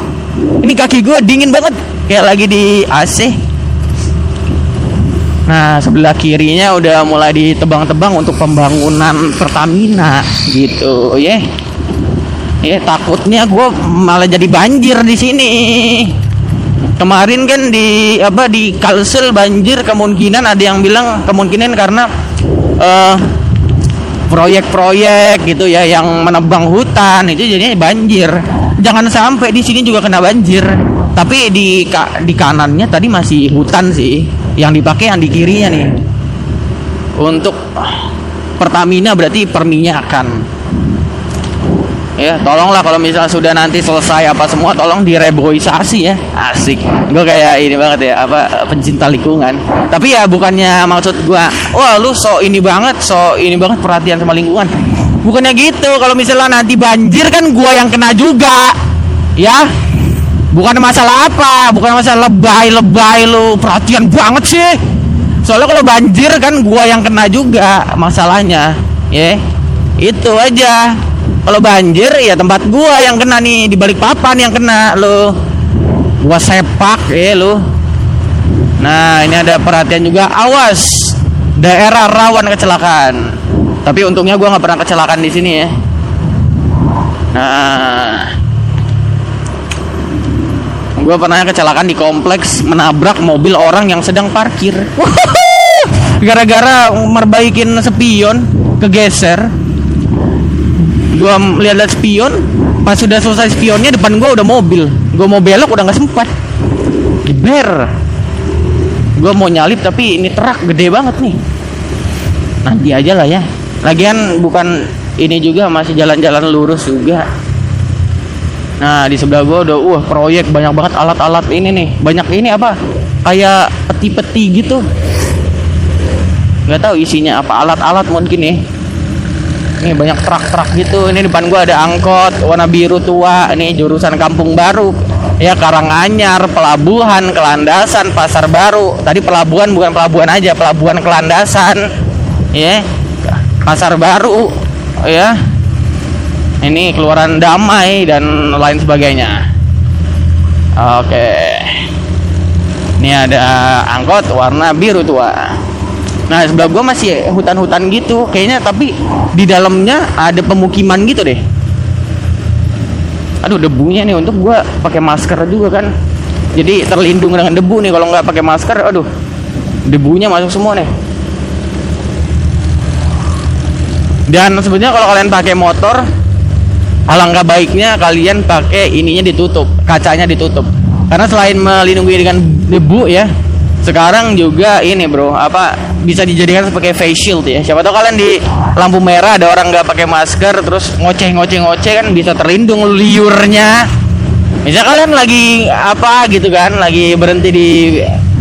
Ini kaki gue dingin banget. Kayak lagi di AC Nah sebelah kirinya udah mulai ditebang-tebang untuk pembangunan Pertamina gitu ya. Ya takutnya gue malah jadi banjir di sini. Kemarin kan di apa di Kalsel banjir kemungkinan ada yang bilang kemungkinan karena uh, proyek-proyek gitu ya yang menebang hutan itu jadinya banjir. Jangan sampai di sini juga kena banjir. Tapi di di kanannya tadi masih hutan sih yang dipakai yang di kirinya nih. Untuk Pertamina berarti perminyakan. Ya tolonglah kalau misalnya sudah nanti selesai apa semua tolong direboisasi ya. Asik. Gue kayak ini banget ya apa pencinta lingkungan. Tapi ya bukannya maksud gue wah lu so ini banget so ini banget perhatian sama lingkungan. Bukannya gitu kalau misalnya nanti banjir kan gue yang kena juga. Ya bukan masalah apa bukan masalah lebay lebay lu. Perhatian banget sih. Soalnya kalau banjir kan gua yang kena juga masalahnya ya. Yeah. itu aja. Kalau banjir ya tempat gua yang kena nih di balik papan yang kena lo gua sepak ya lo nah ini ada perhatian juga. Awas daerah rawan kecelakaan. Tapi untungnya gua nggak pernah kecelakaan di sini ya. Nah gue pernah kecelakaan di kompleks menabrak mobil orang yang sedang parkir. Gara-gara merbaikin spion kegeser. Gue lihat-lihat spion pas sudah selesai spionnya depan gua udah mobil. Gua mau belok udah nggak sempat. Jeber gua mau nyalip tapi ini truk gede banget nih. Nanti aja lah ya. Lagian bukan ini juga masih jalan-jalan lurus juga Nah di sebelah gua udah wah proyek banyak banget alat-alat ini nih. Banyak ini apa? Kayak peti-peti gitu. Nggak tahu isinya apa alat-alat mungkin nih ini banyak truk-truk gitu. Ini depan gua ada angkot warna biru tua. Ini jurusan Kampung Baru. Ya Karanganyar pelabuhan kelandasan pasar baru. Tadi pelabuhan bukan pelabuhan aja pelabuhan kelandasan. Ya pasar baru. Ya ini keluaran damai dan lain sebagainya. Oke. Ini ada angkot warna biru tua. Nah sebelah gua masih hutan-hutan gitu kayaknya tapi di dalamnya ada pemukiman gitu deh. Aduh debunya nih untuk gua pakai masker juga kan. Jadi terlindung dengan debu nih kalau nggak pakai masker aduh debunya masuk semua nih. Dan sebenarnya kalau kalian pakai motor alangkah baiknya kalian pakai ininya ditutup kacanya ditutup. Karena selain melindungi dengan debu ya sekarang juga ini bro apa bisa dijadikan sebagai face shield ya. Siapa tahu kalian di lampu merah ada orang nggak pakai masker terus ngoceh ngoceh ngoceh kan bisa terlindung liurnya. Misal kalian lagi apa gitu kan lagi berhenti di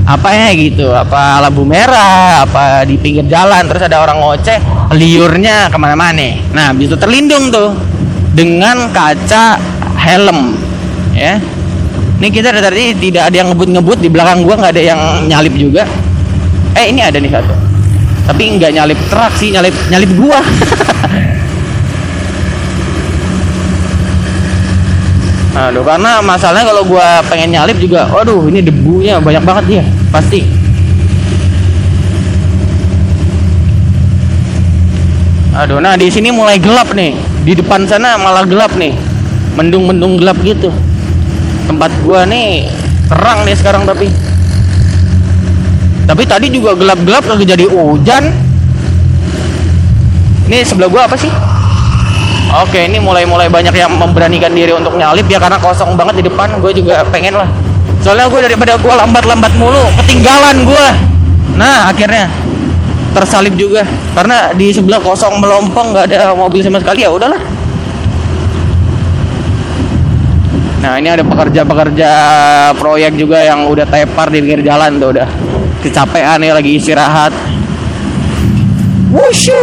apa ya gitu apa lampu merah apa di pinggir jalan terus ada orang ngoceh liurnya ke mana-mana. Nah bisa terlindung tuh dengan kaca helm ya ini kita dari tadi tidak ada yang ngebut-ngebut di belakang gua nggak ada yang nyalip juga eh ini ada nih satu tapi nggak nyalip truk sih nyalip nyalip gua Aduh, karena masalahnya kalau gua pengen nyalip juga, waduh, ini debunya banyak banget dia, pasti. Aduh, nah di sini mulai gelap nih. Di depan sana malah gelap nih. Mendung-mendung gelap gitu. Tempat gua nih terang nih sekarang tapi. Tapi tadi juga gelap-gelap lagi jadi hujan. Ini sebelah gua apa sih? Oke, ini mulai-mulai banyak yang memberanikan diri untuk nyalip ya karena kosong banget di depan. Gue juga pengen lah. Soalnya gue daripada gue lambat-lambat mulu, ketinggalan gue. Nah, akhirnya tersalip juga karena di sebelah kosong melompong nggak ada mobil sama sekali ya udahlah. Nah, ini ada pekerja-pekerja proyek juga yang udah tepar di pinggir jalan tuh udah kecapean ya lagi istirahat. Wushu,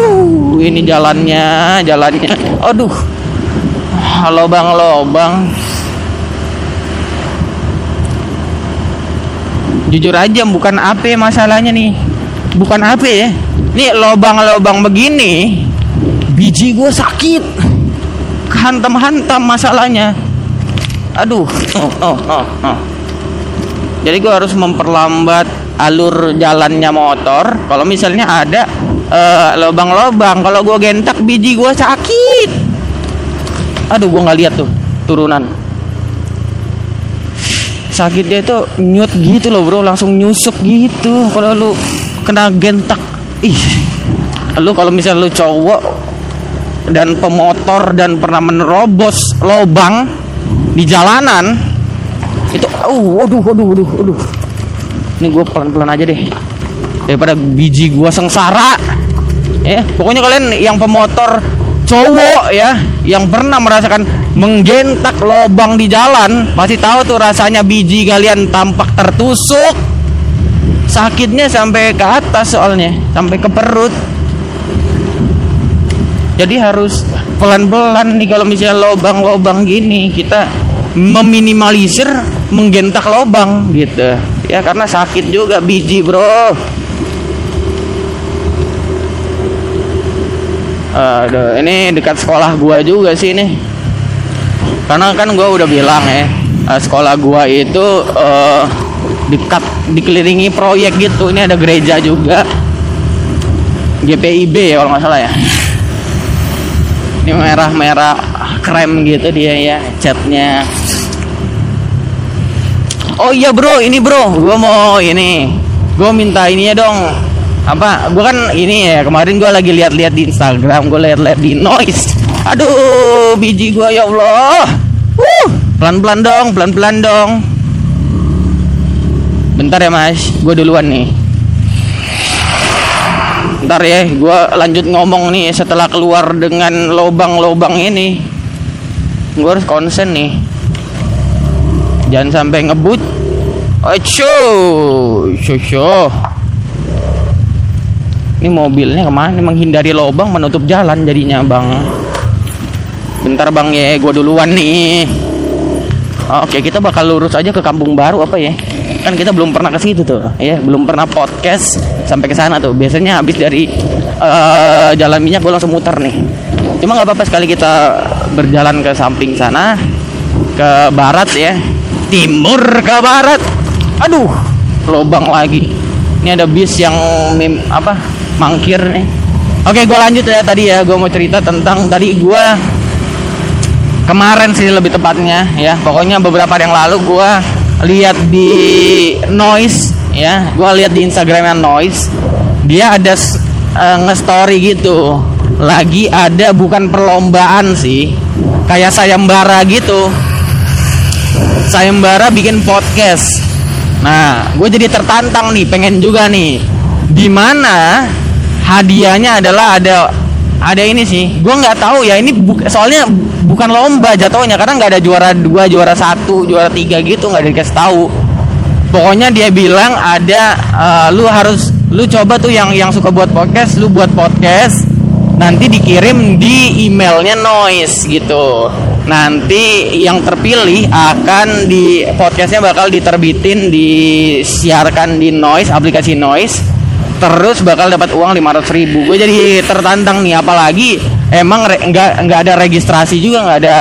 ini jalannya, jalannya. Aduh, lobang-lobang. Jujur aja, bukan apa masalahnya nih, bukan apa ya. Nih lobang-lobang begini, biji gue sakit, hantam-hantam masalahnya. Aduh, oh, oh, oh, oh. Jadi gue harus memperlambat alur jalannya motor. Kalau misalnya ada uh, lobang-lobang kalau gue gentak biji gue sakit aduh gue nggak lihat tuh turunan sakit dia tuh nyut gitu loh bro langsung nyusuk gitu kalau lu kena gentak. Ih. Lu kalau misal lu cowok dan pemotor dan pernah menerobos lobang di jalanan itu uh aduh aduh aduh aduh ini gue pelan-pelan aja deh. Daripada biji gua sengsara. Ya pokoknya kalian yang pemotor cowok ya yang pernah merasakan menggentak lobang di jalan pasti tahu tuh rasanya biji kalian tampak tertusuk sakitnya sampai ke atas soalnya sampai ke perut. Jadi harus pelan-pelan nih kalau misalnya lobang-lobang gini kita meminimalisir menggentak lobang gitu. Ya karena sakit juga biji bro. Aduh, ini dekat sekolah gua juga sih ini. Karena kan gua udah bilang ya, sekolah gua itu uh, dekat dikelilingi proyek gitu. Ini ada gereja juga. GPIB ya kalau nggak salah ya. Ini merah-merah krem gitu dia ya catnya. Oh iya bro, ini bro, gua mau ini, gua minta ininya dong apa gue kan ini ya kemarin gue lagi lihat-lihat di Instagram gue lihat-lihat di noise Aduh, biji gua ya Allah. Pelan-pelan dong, pelan-pelan dong. Bentar ya Mas, gua duluan nih. Bentar ya, gua lanjut ngomong nih setelah keluar dengan lobang-lobang ini. Gua harus konsen nih. Jangan sampai ngebut. Ocho, shosho. Ini mobilnya ke mana? Menghindari lobang, menutup jalan jadinya bang. Bentar bang ya, gue duluan nih. Oke, kita bakal lurus aja ke Kampung Baru apa ya? Kan kita belum pernah ke situ tuh, ya, belum pernah podcast sampai ke sana tuh. Biasanya habis dari uh, jalan minyak gue langsung muter nih. Cuma nggak apa-apa sekali kita berjalan ke samping sana, ke barat ya, timur ke barat. Aduh, lobang lagi. Ini ada bis yang mim, apa mangkir nih. Oke, gue lanjut ya tadi ya. Gue mau cerita tentang tadi gue kemarin sih lebih tepatnya ya. Pokoknya beberapa hari yang lalu gue lihat di noise ya. Gue lihat di instagramnya noise dia ada uh, nge-story gitu. Lagi ada bukan perlombaan sih kayak sayembara gitu. Sayembara bikin podcast. Nah gue jadi tertantang nih pengen juga nih. Di mana hadiahnya adalah ada ada ini sih. Gue nggak tahu ya ini bu soalnya bukan lomba jatuhnya karena nggak ada juara dua juara satu juara tiga gitu nggak dikasih tahu. Pokoknya dia bilang ada uh, lu harus lu coba tuh yang yang suka buat podcast lu buat podcast nanti dikirim di emailnya noise gitu. Nanti yang terpilih akan di podcastnya bakal diterbitin disiarkan di noise aplikasi noise terus bakal dapat uang 500 ribu. Gue jadi tertantang nih apalagi emang nggak nggak ada registrasi juga nggak ada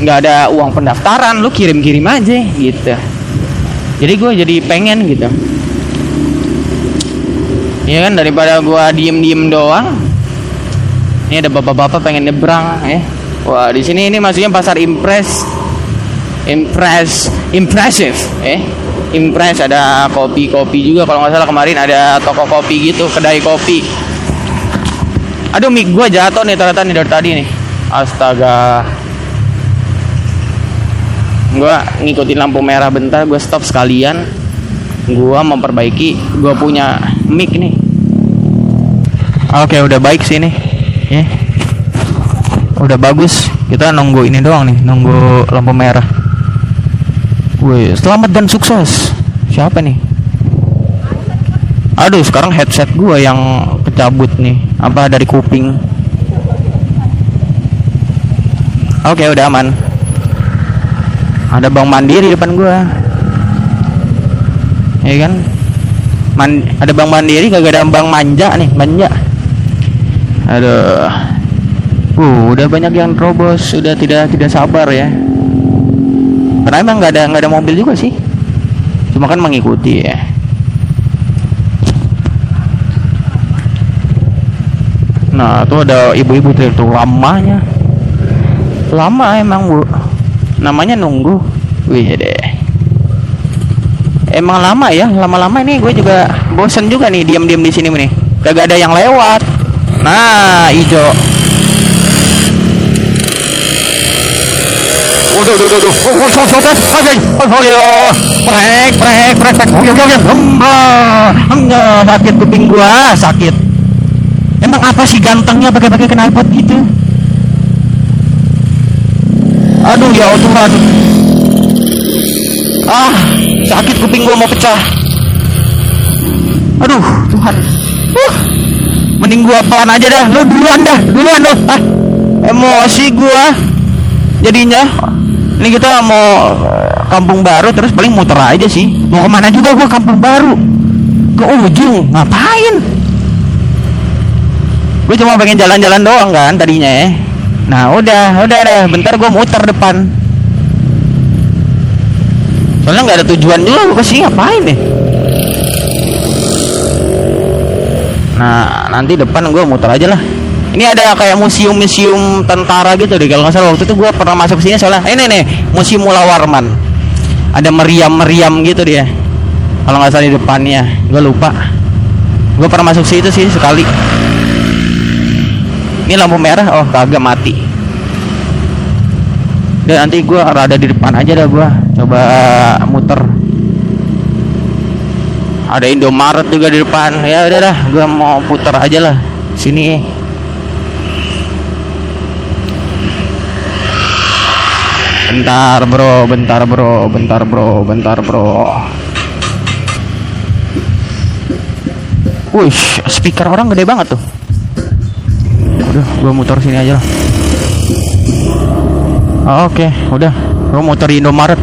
nggak ada uang pendaftaran. Lu kirim kirim aja gitu. Jadi gue jadi pengen gitu. Ya kan daripada gue diem diem doang. Ini ada bapak-bapak pengen nyebrang ya. Wah di sini ini maksudnya pasar impres impress impressive eh? Impress ada kopi-kopi juga. Kalau nggak salah kemarin ada toko kopi gitu kedai kopi. Aduh mic gua jatuh nih ternyata nih dari tadi nih. Astaga. Gua ngikutin lampu merah bentar gua stop sekalian. Gua memperbaiki gua punya mic nih. Oke udah baik sih nih ya udah bagus. Kita nunggu ini doang nih nunggu lampu merah Wih, selamat dan sukses. Siapa nih? Aduh, sekarang headset gua yang kecabut nih. Apa dari kuping? Oke, udah aman. Ada Bang Mandiri depan gua. Ya kan? Man ada Bang Mandiri kagak ada Bang Manja nih, Manja. Aduh. Uh, udah banyak yang terobos, sudah tidak tidak sabar ya karena emang nggak ada nggak ada mobil juga sih. Cuma kan mengikuti ya. Nah tuh ada ibu-ibu tuh lamanya. Lama emang bu. Namanya nunggu. Wih deh. Emang lama ya lama-lama ini gue juga bosen juga nih diam-diam di sini nih. Gak ada yang lewat. Nah hijau Sakit kuping gua, sakit. Emang apa sih gantengnya gitu? Aduh, ya Tuhan. Ah, sakit kuping gua mau pecah. Aduh, Tuhan. Uh, mending gua pelan aja dah. Lu duluan dah, duluan lu. Ah, emosi gua jadinya ini kita mau kampung baru terus paling muter aja sih. Mau ke mana juga gua kampung baru? Ke ujung ngapain? Gue cuma pengen jalan-jalan doang kan tadinya ya nah udah udah deh bentar gue muter depan. Soalnya nggak ada tujuan juga gue ke sini ngapain nih nah nanti depan gue muter aja lah ini ada kayak museum-museum tentara gitu deh kalau nggak salah. Waktu itu gue pernah masuk sini soalnya. Ini nih museum Mula Warman. Ada meriam-meriam gitu dia. Kalau nggak salah di depannya. Gue lupa. Gue pernah masuk situ sih sekali. Ini lampu merah. Oh kagak mati. Dan nanti gua rada di depan aja dah gua. Coba muter. Ada Indomaret juga di depan. Ya udah dah. Gua mau putar aja lah. Sini bentar bro bentar bro bentar bro bentar bro Wih, speaker orang gede banget tuh. Udah, gua muter sini aja lah. Oh, Oke, udah. Gua muter Indomaret.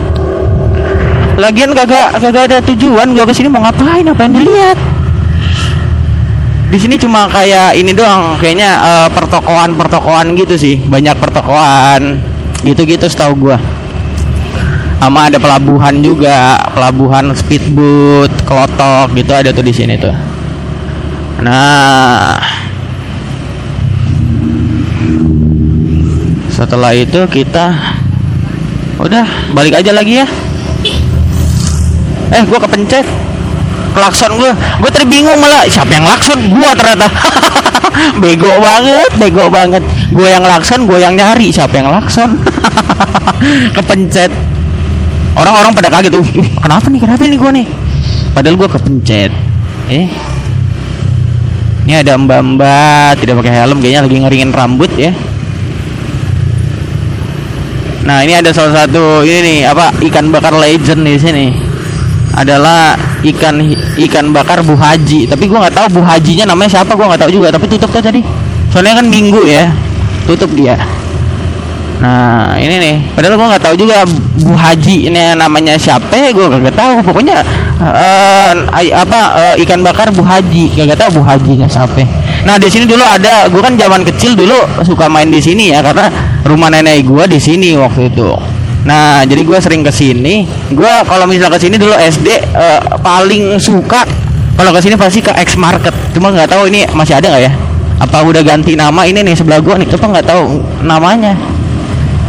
Lagian kagak kagak ada tujuan gua ke sini mau ngapain? Apa yang dilihat? Di sini cuma kayak ini doang, kayaknya eh, pertokoan-pertokoan gitu sih. Banyak pertokoan. Gitu-gitu setahu gua. Sama ada pelabuhan juga, pelabuhan speedboat, kelotok gitu ada tuh di sini tuh. Nah, setelah itu kita udah balik aja lagi ya. Eh, gua kepencet klakson gua. Gua tadi bingung malah siapa yang klakson? Gua ternyata. bego banget, bego banget. Gua yang klakson, gua yang nyari siapa yang klakson. kepencet. Orang-orang pada kaget tuh. "Ih, kenapa nih? Kenapa nih gua nih? Padahal gua kepencet. Eh, ini ada mbak-mbak tidak pakai helm kayaknya lagi ngeringin rambut ya. Nah, ini ada salah satu ini nih apa ikan bakar legend di sini. Adalah ikan ikan bakar Bu Haji. Tapi gua nggak tahu Bu Hajinya namanya siapa, gua nggak tahu juga. Tapi tutup tuh tadi. Soalnya kan minggu ya. Tutup dia. Nah, ini nih. Padahal gua nggak tahu juga Bu Haji ini namanya siapa, gua nggak tahu. Pokoknya ai- apa eh, ikan bakar Bu Haji, nggak tahu Bu Hajinya siapa. Nah, di sini dulu ada, gua kan zaman kecil dulu suka main di sini ya karena rumah nenek gua di sini waktu itu. Nah, jadi gua sering ke sini. Gua kalau misal ke sini dulu SD eh, paling suka kalau ke sini pasti ke X Market. Cuma nggak tahu ini masih ada nggak ya? Apa udah ganti nama ini nih sebelah gua nih? Coba nggak tahu namanya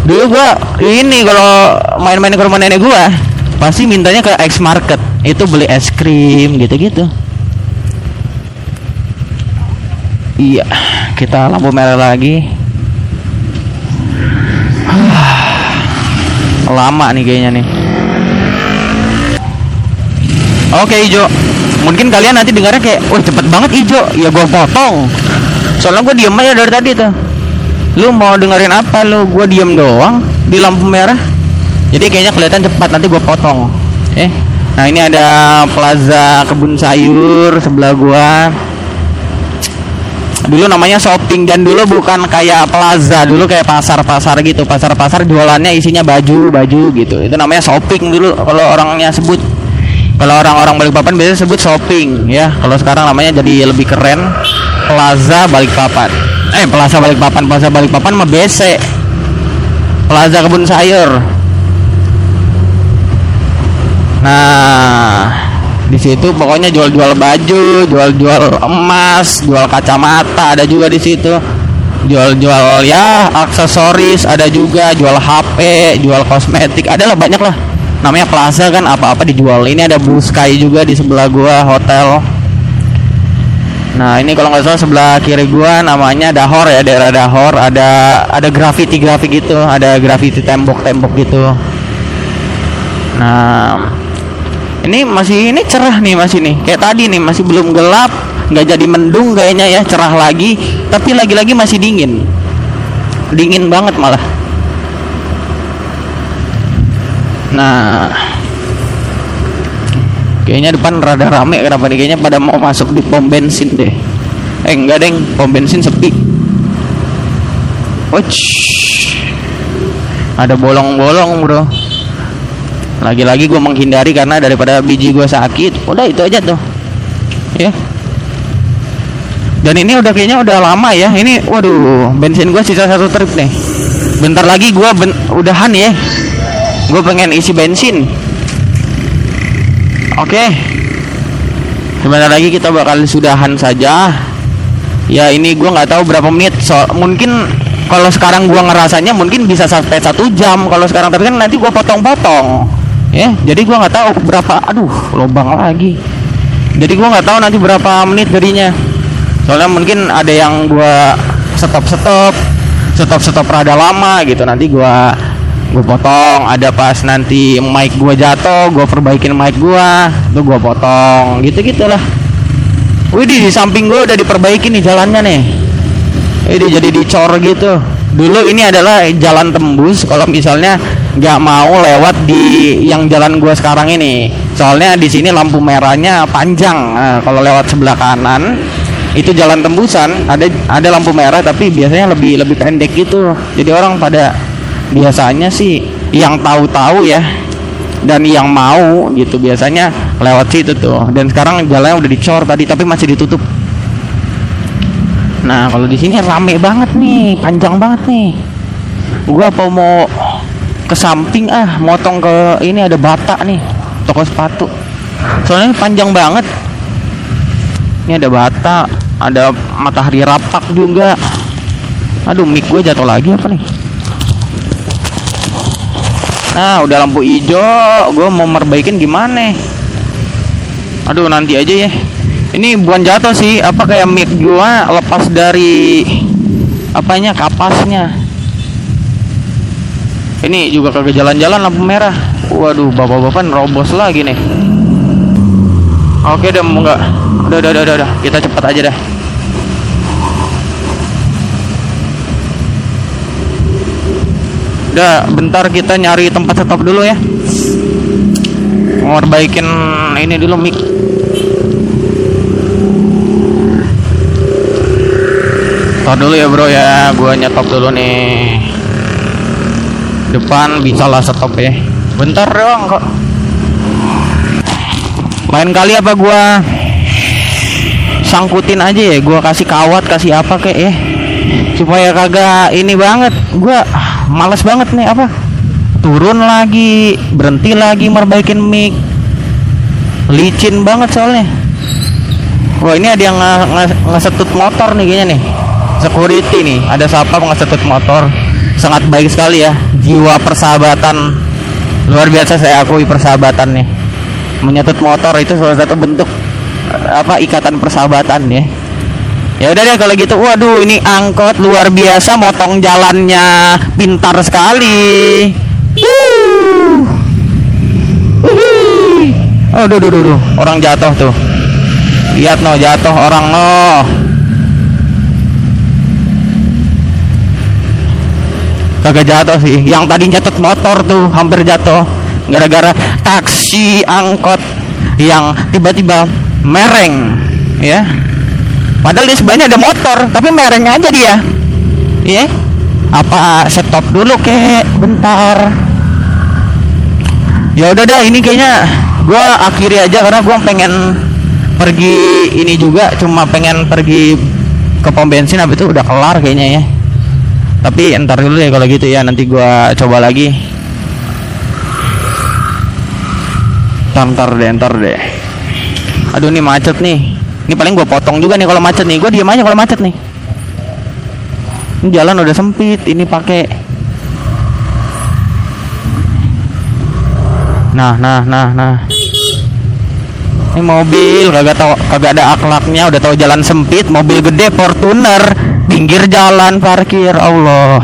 dulu gua ini kalau main-main ke rumah nenek gua pasti mintanya ke X Market itu beli es krim gitu-gitu iya kita lampu merah lagi lama nih kayaknya nih. Oke hijau mungkin kalian nanti dengarnya kayak wah cepet banget hijau ya gua potong. Soalnya gua diem aja dari tadi tuh. Lu mau dengerin apa lu? Gua diem doang di lampu merah. Jadi kayaknya kelihatan cepat nanti gua potong. Eh nah ini ada plaza kebun sayur sebelah gua dulu namanya shopping dan dulu bukan kayak plaza dulu kayak pasar-pasar gitu. Pasar-pasar jualannya isinya baju baju gitu. Itu namanya shopping dulu kalau orangnya sebut. Kalau orang-orang Balikpapan biasanya sebut shopping ya. Kalau sekarang namanya jadi lebih keren plaza Balikpapan. Eh plaza Balikpapan plaza Balikpapan mah BC plaza kebun sayur. Nah di situ. Pokoknya jual-jual baju jual-jual emas jual kacamata ada juga di situ. Jual-jual ya aksesoris ada juga. Jual HP jual kosmetik adalah banyak lah. Namanya plaza kan apa-apa dijual. Ini ada Sky juga di sebelah gua hotel. Nah ini kalau nggak salah sebelah kiri gua namanya Dahor ya daerah Dahor. Ada ada graffiti grafik gitu ada graffiti tembok-tembok gitu. Nah ini masih ini cerah nih masih nih kayak tadi nih masih belum gelap nggak jadi mendung kayaknya ya cerah lagi tapi lagi-lagi masih dingin dingin banget malah. Nah Kayaknya depan rada rame kenapa nih kayaknya pada mau masuk di pom bensin deh. Eh enggak deng, pom bensin sepi. Uch. Ada bolong-bolong, Bro. Lagi-lagi gue menghindari karena daripada biji gue sakit. Udah itu aja tuh. Ya. Dan ini udah kayaknya udah lama ya. Ini waduh, bensin gue sisa satu trip nih. Bentar lagi gue ben udahan ya. Gue pengen isi bensin. Oke. Sebentar lagi kita bakal sudahan saja. Ya ini gua nggak tahu berapa menit. So, mungkin kalau sekarang gua ngerasanya mungkin bisa sampai satu jam. Kalau sekarang tapi kan nanti gua potong-potong. Ya, jadi gua nggak tahu berapa. Aduh, lubang lagi. Jadi gua nggak tahu nanti berapa menit jadinya. Soalnya mungkin ada yang gua stop-stop, stop-stop rada lama gitu. Nanti gua gue potong ada pas nanti mic gue jatuh gue perbaikin mic gue itu gue potong gitu gitulah Wih di samping gue udah diperbaiki nih jalannya nih ini jadi dicor gitu dulu ini adalah jalan tembus kalau misalnya nggak mau lewat di yang jalan gue sekarang ini. Soalnya di sini lampu merahnya panjang. Nah, kalau lewat sebelah kanan itu jalan tembusan. Ada ada lampu merah tapi biasanya lebih lebih pendek gitu. Jadi orang pada biasanya sih yang tahu-tahu ya dan yang mau gitu biasanya lewat situ tuh. Dan sekarang jalannya udah dicor tadi tapi masih ditutup nah kalau di sini rame banget nih panjang banget nih. Gua apa mau ke samping ah motong ke ini ada bata nih toko sepatu. Soalnya panjang banget. Ini ada bata ada matahari rapak juga. Aduh mic gue jatuh lagi apa nih? Nah udah lampu hijau Gue mau merbaikin gimana? Aduh nanti aja ya Ini bukan jatuh sih Apa kayak mic gue lepas dari Apanya kapasnya. Ini juga kagak jalan-jalan lampu merah. Waduh bapak-bapak nerobos lagi nih. Oke deh mau nggak? Udah udah udah udah Kita cepat aja dah. Udah, bentar kita nyari tempat stop dulu ya. Ngorbaikin ini dulu mic. Stop dulu ya bro ya, gua nyetop dulu nih. Depan bisa lah stop ya. Bentar doang kok. Main kali apa gua sangkutin aja ya, gua kasih kawat, kasih apa kek ya. Supaya kagak ini banget. Gua males banget nih apa turun lagi berhenti lagi merbaikin mic licin banget soalnya wah ini ada yang ngesetut motor nih kayaknya nih security nih ada siapa ngesetut motor. Sangat baik sekali ya. Jiwa persahabatan. Luar biasa saya akui persahabatan nih. Menyetut motor itu salah satu bentuk apa ikatan persahabatan ya. Ya udah deh kalau gitu. Waduh ini angkot luar biasa motong jalannya pintar sekali. Oh duh, duh, duh, duh. orang jatuh tuh. Lihat no jatuh orang no kagak jatuh sih yang tadi jatuh motor tuh hampir jatuh gara-gara taksi angkot yang tiba-tiba mereng ya Padahal di sebelahnya ada motor, tapi mereng aja dia. Iya. Apa stop dulu kek bentar. Ya udah dah ini kayaknya gua akhiri aja karena gua pengen pergi ini juga cuma pengen pergi ke pom bensin habis itu udah kelar kayaknya ya. Tapi entar dulu ya kalau gitu ya nanti gua coba lagi. Entar deh, entar deh. Aduh ini macet nih. Ini paling gue potong juga nih kalau macet nih. Gue diam aja kalau macet nih. Ini jalan udah sempit. Ini pakai. Nah, nah, nah, nah. Ini mobil kagak tahu kagak ada akhlaknya, udah tahu jalan sempit, mobil gede Fortuner, pinggir jalan parkir. Allah.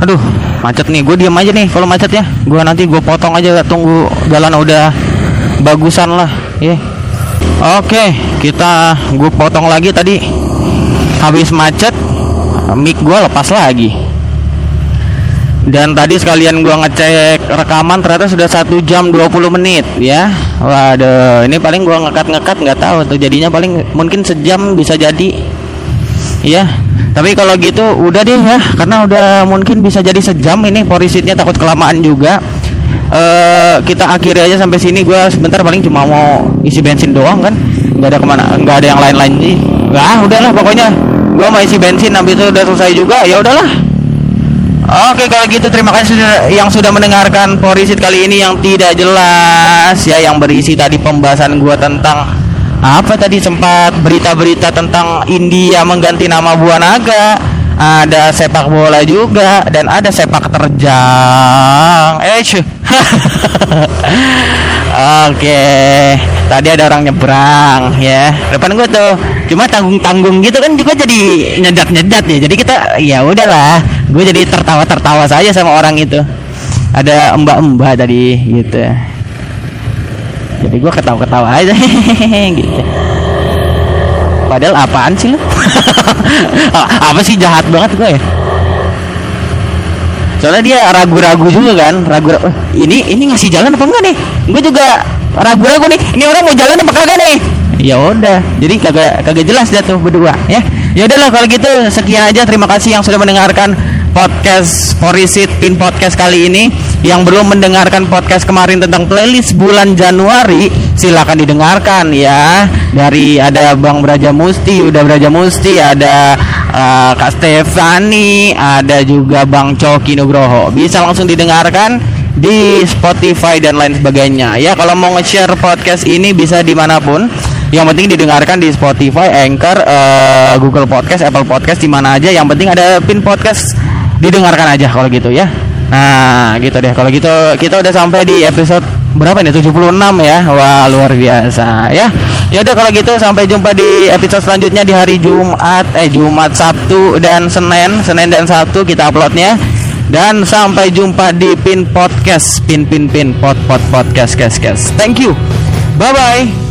Aduh, macet nih. Gue diam aja nih kalau macet ya. Gue nanti gue potong aja tunggu jalan udah bagusan lah, ya. Yeah. Oke, kita gue potong lagi tadi. Habis macet, mic gue lepas lagi. Dan tadi sekalian gue ngecek rekaman ternyata sudah satu jam 20 menit ya. Waduh, ini paling gue ngekat-ngekat nggak tahu tuh. Jadinya paling mungkin sejam bisa jadi. Ya, tapi kalau gitu udah deh ya, karena udah mungkin bisa jadi sejam ini porisitnya takut kelamaan juga. Uh, kita akhiri aja sampai sini. Gue sebentar paling cuma mau isi bensin doang kan. Nggak ada ke mana nggak ada yang lain-lain sih. Nggak udahlah pokoknya. Gue mau isi bensin habis itu udah selesai juga ya udahlah Oke kalau gitu terima kasih yang sudah mendengarkan Porisit kali ini yang tidak jelas. Ya yang berisi tadi pembahasan gue tentang apa tadi? Sempat berita-berita tentang India mengganti nama buah naga. Ada sepak bola juga dan ada sepak terjang. Eh Oke, tadi ada orang nyebrang ya. Depan gue tuh cuma tanggung-tanggung gitu kan juga jadi nyedat-nyedat ya. Jadi kita ya udahlah, gue jadi tertawa-tertawa saja sama orang itu. Ada mbak-mbak tadi gitu. Jadi gue ketawa-ketawa aja gitu. Padahal apaan sih lu? Apa sih jahat banget gue ya? Soalnya dia ragu-ragu juga kan, ragu, ragu ini ini ngasih jalan apa enggak nih? Gue juga ragu-ragu nih. Ini orang mau jalan apa kagak nih? Ya udah, jadi kagak kagak jelas dia tuh berdua ya. Ya udahlah kalau gitu sekian aja terima kasih yang sudah mendengarkan podcast Porisit Pin Podcast kali ini. Yang belum mendengarkan podcast kemarin tentang playlist bulan Januari silakan didengarkan ya. Dari ada Bang Braja Musti udah Braja Musti ada uh, Kak Stefani ada juga Bang Coki Nugroho. Bisa langsung didengarkan di Spotify dan lain sebagainya. Ya kalau mau nge-share podcast ini bisa di mana pun. Yang penting didengarkan di Spotify, Anchor, uh, Google Podcast, Apple Podcast di mana aja. Yang penting ada pin podcast didengarkan aja kalau gitu ya. Nah, gitu deh. Kalau gitu kita udah sampai di episode berapa nih? 76 ya. Wah, luar biasa ya. Ya udah kalau gitu sampai jumpa di episode selanjutnya di hari Jumat eh Jumat, Sabtu dan Senin. Senin dan Sabtu kita uploadnya. Dan sampai jumpa di Pin Podcast, Pin Pin Pin Pod Pod Podcast, guys, guys. Thank you. Bye bye.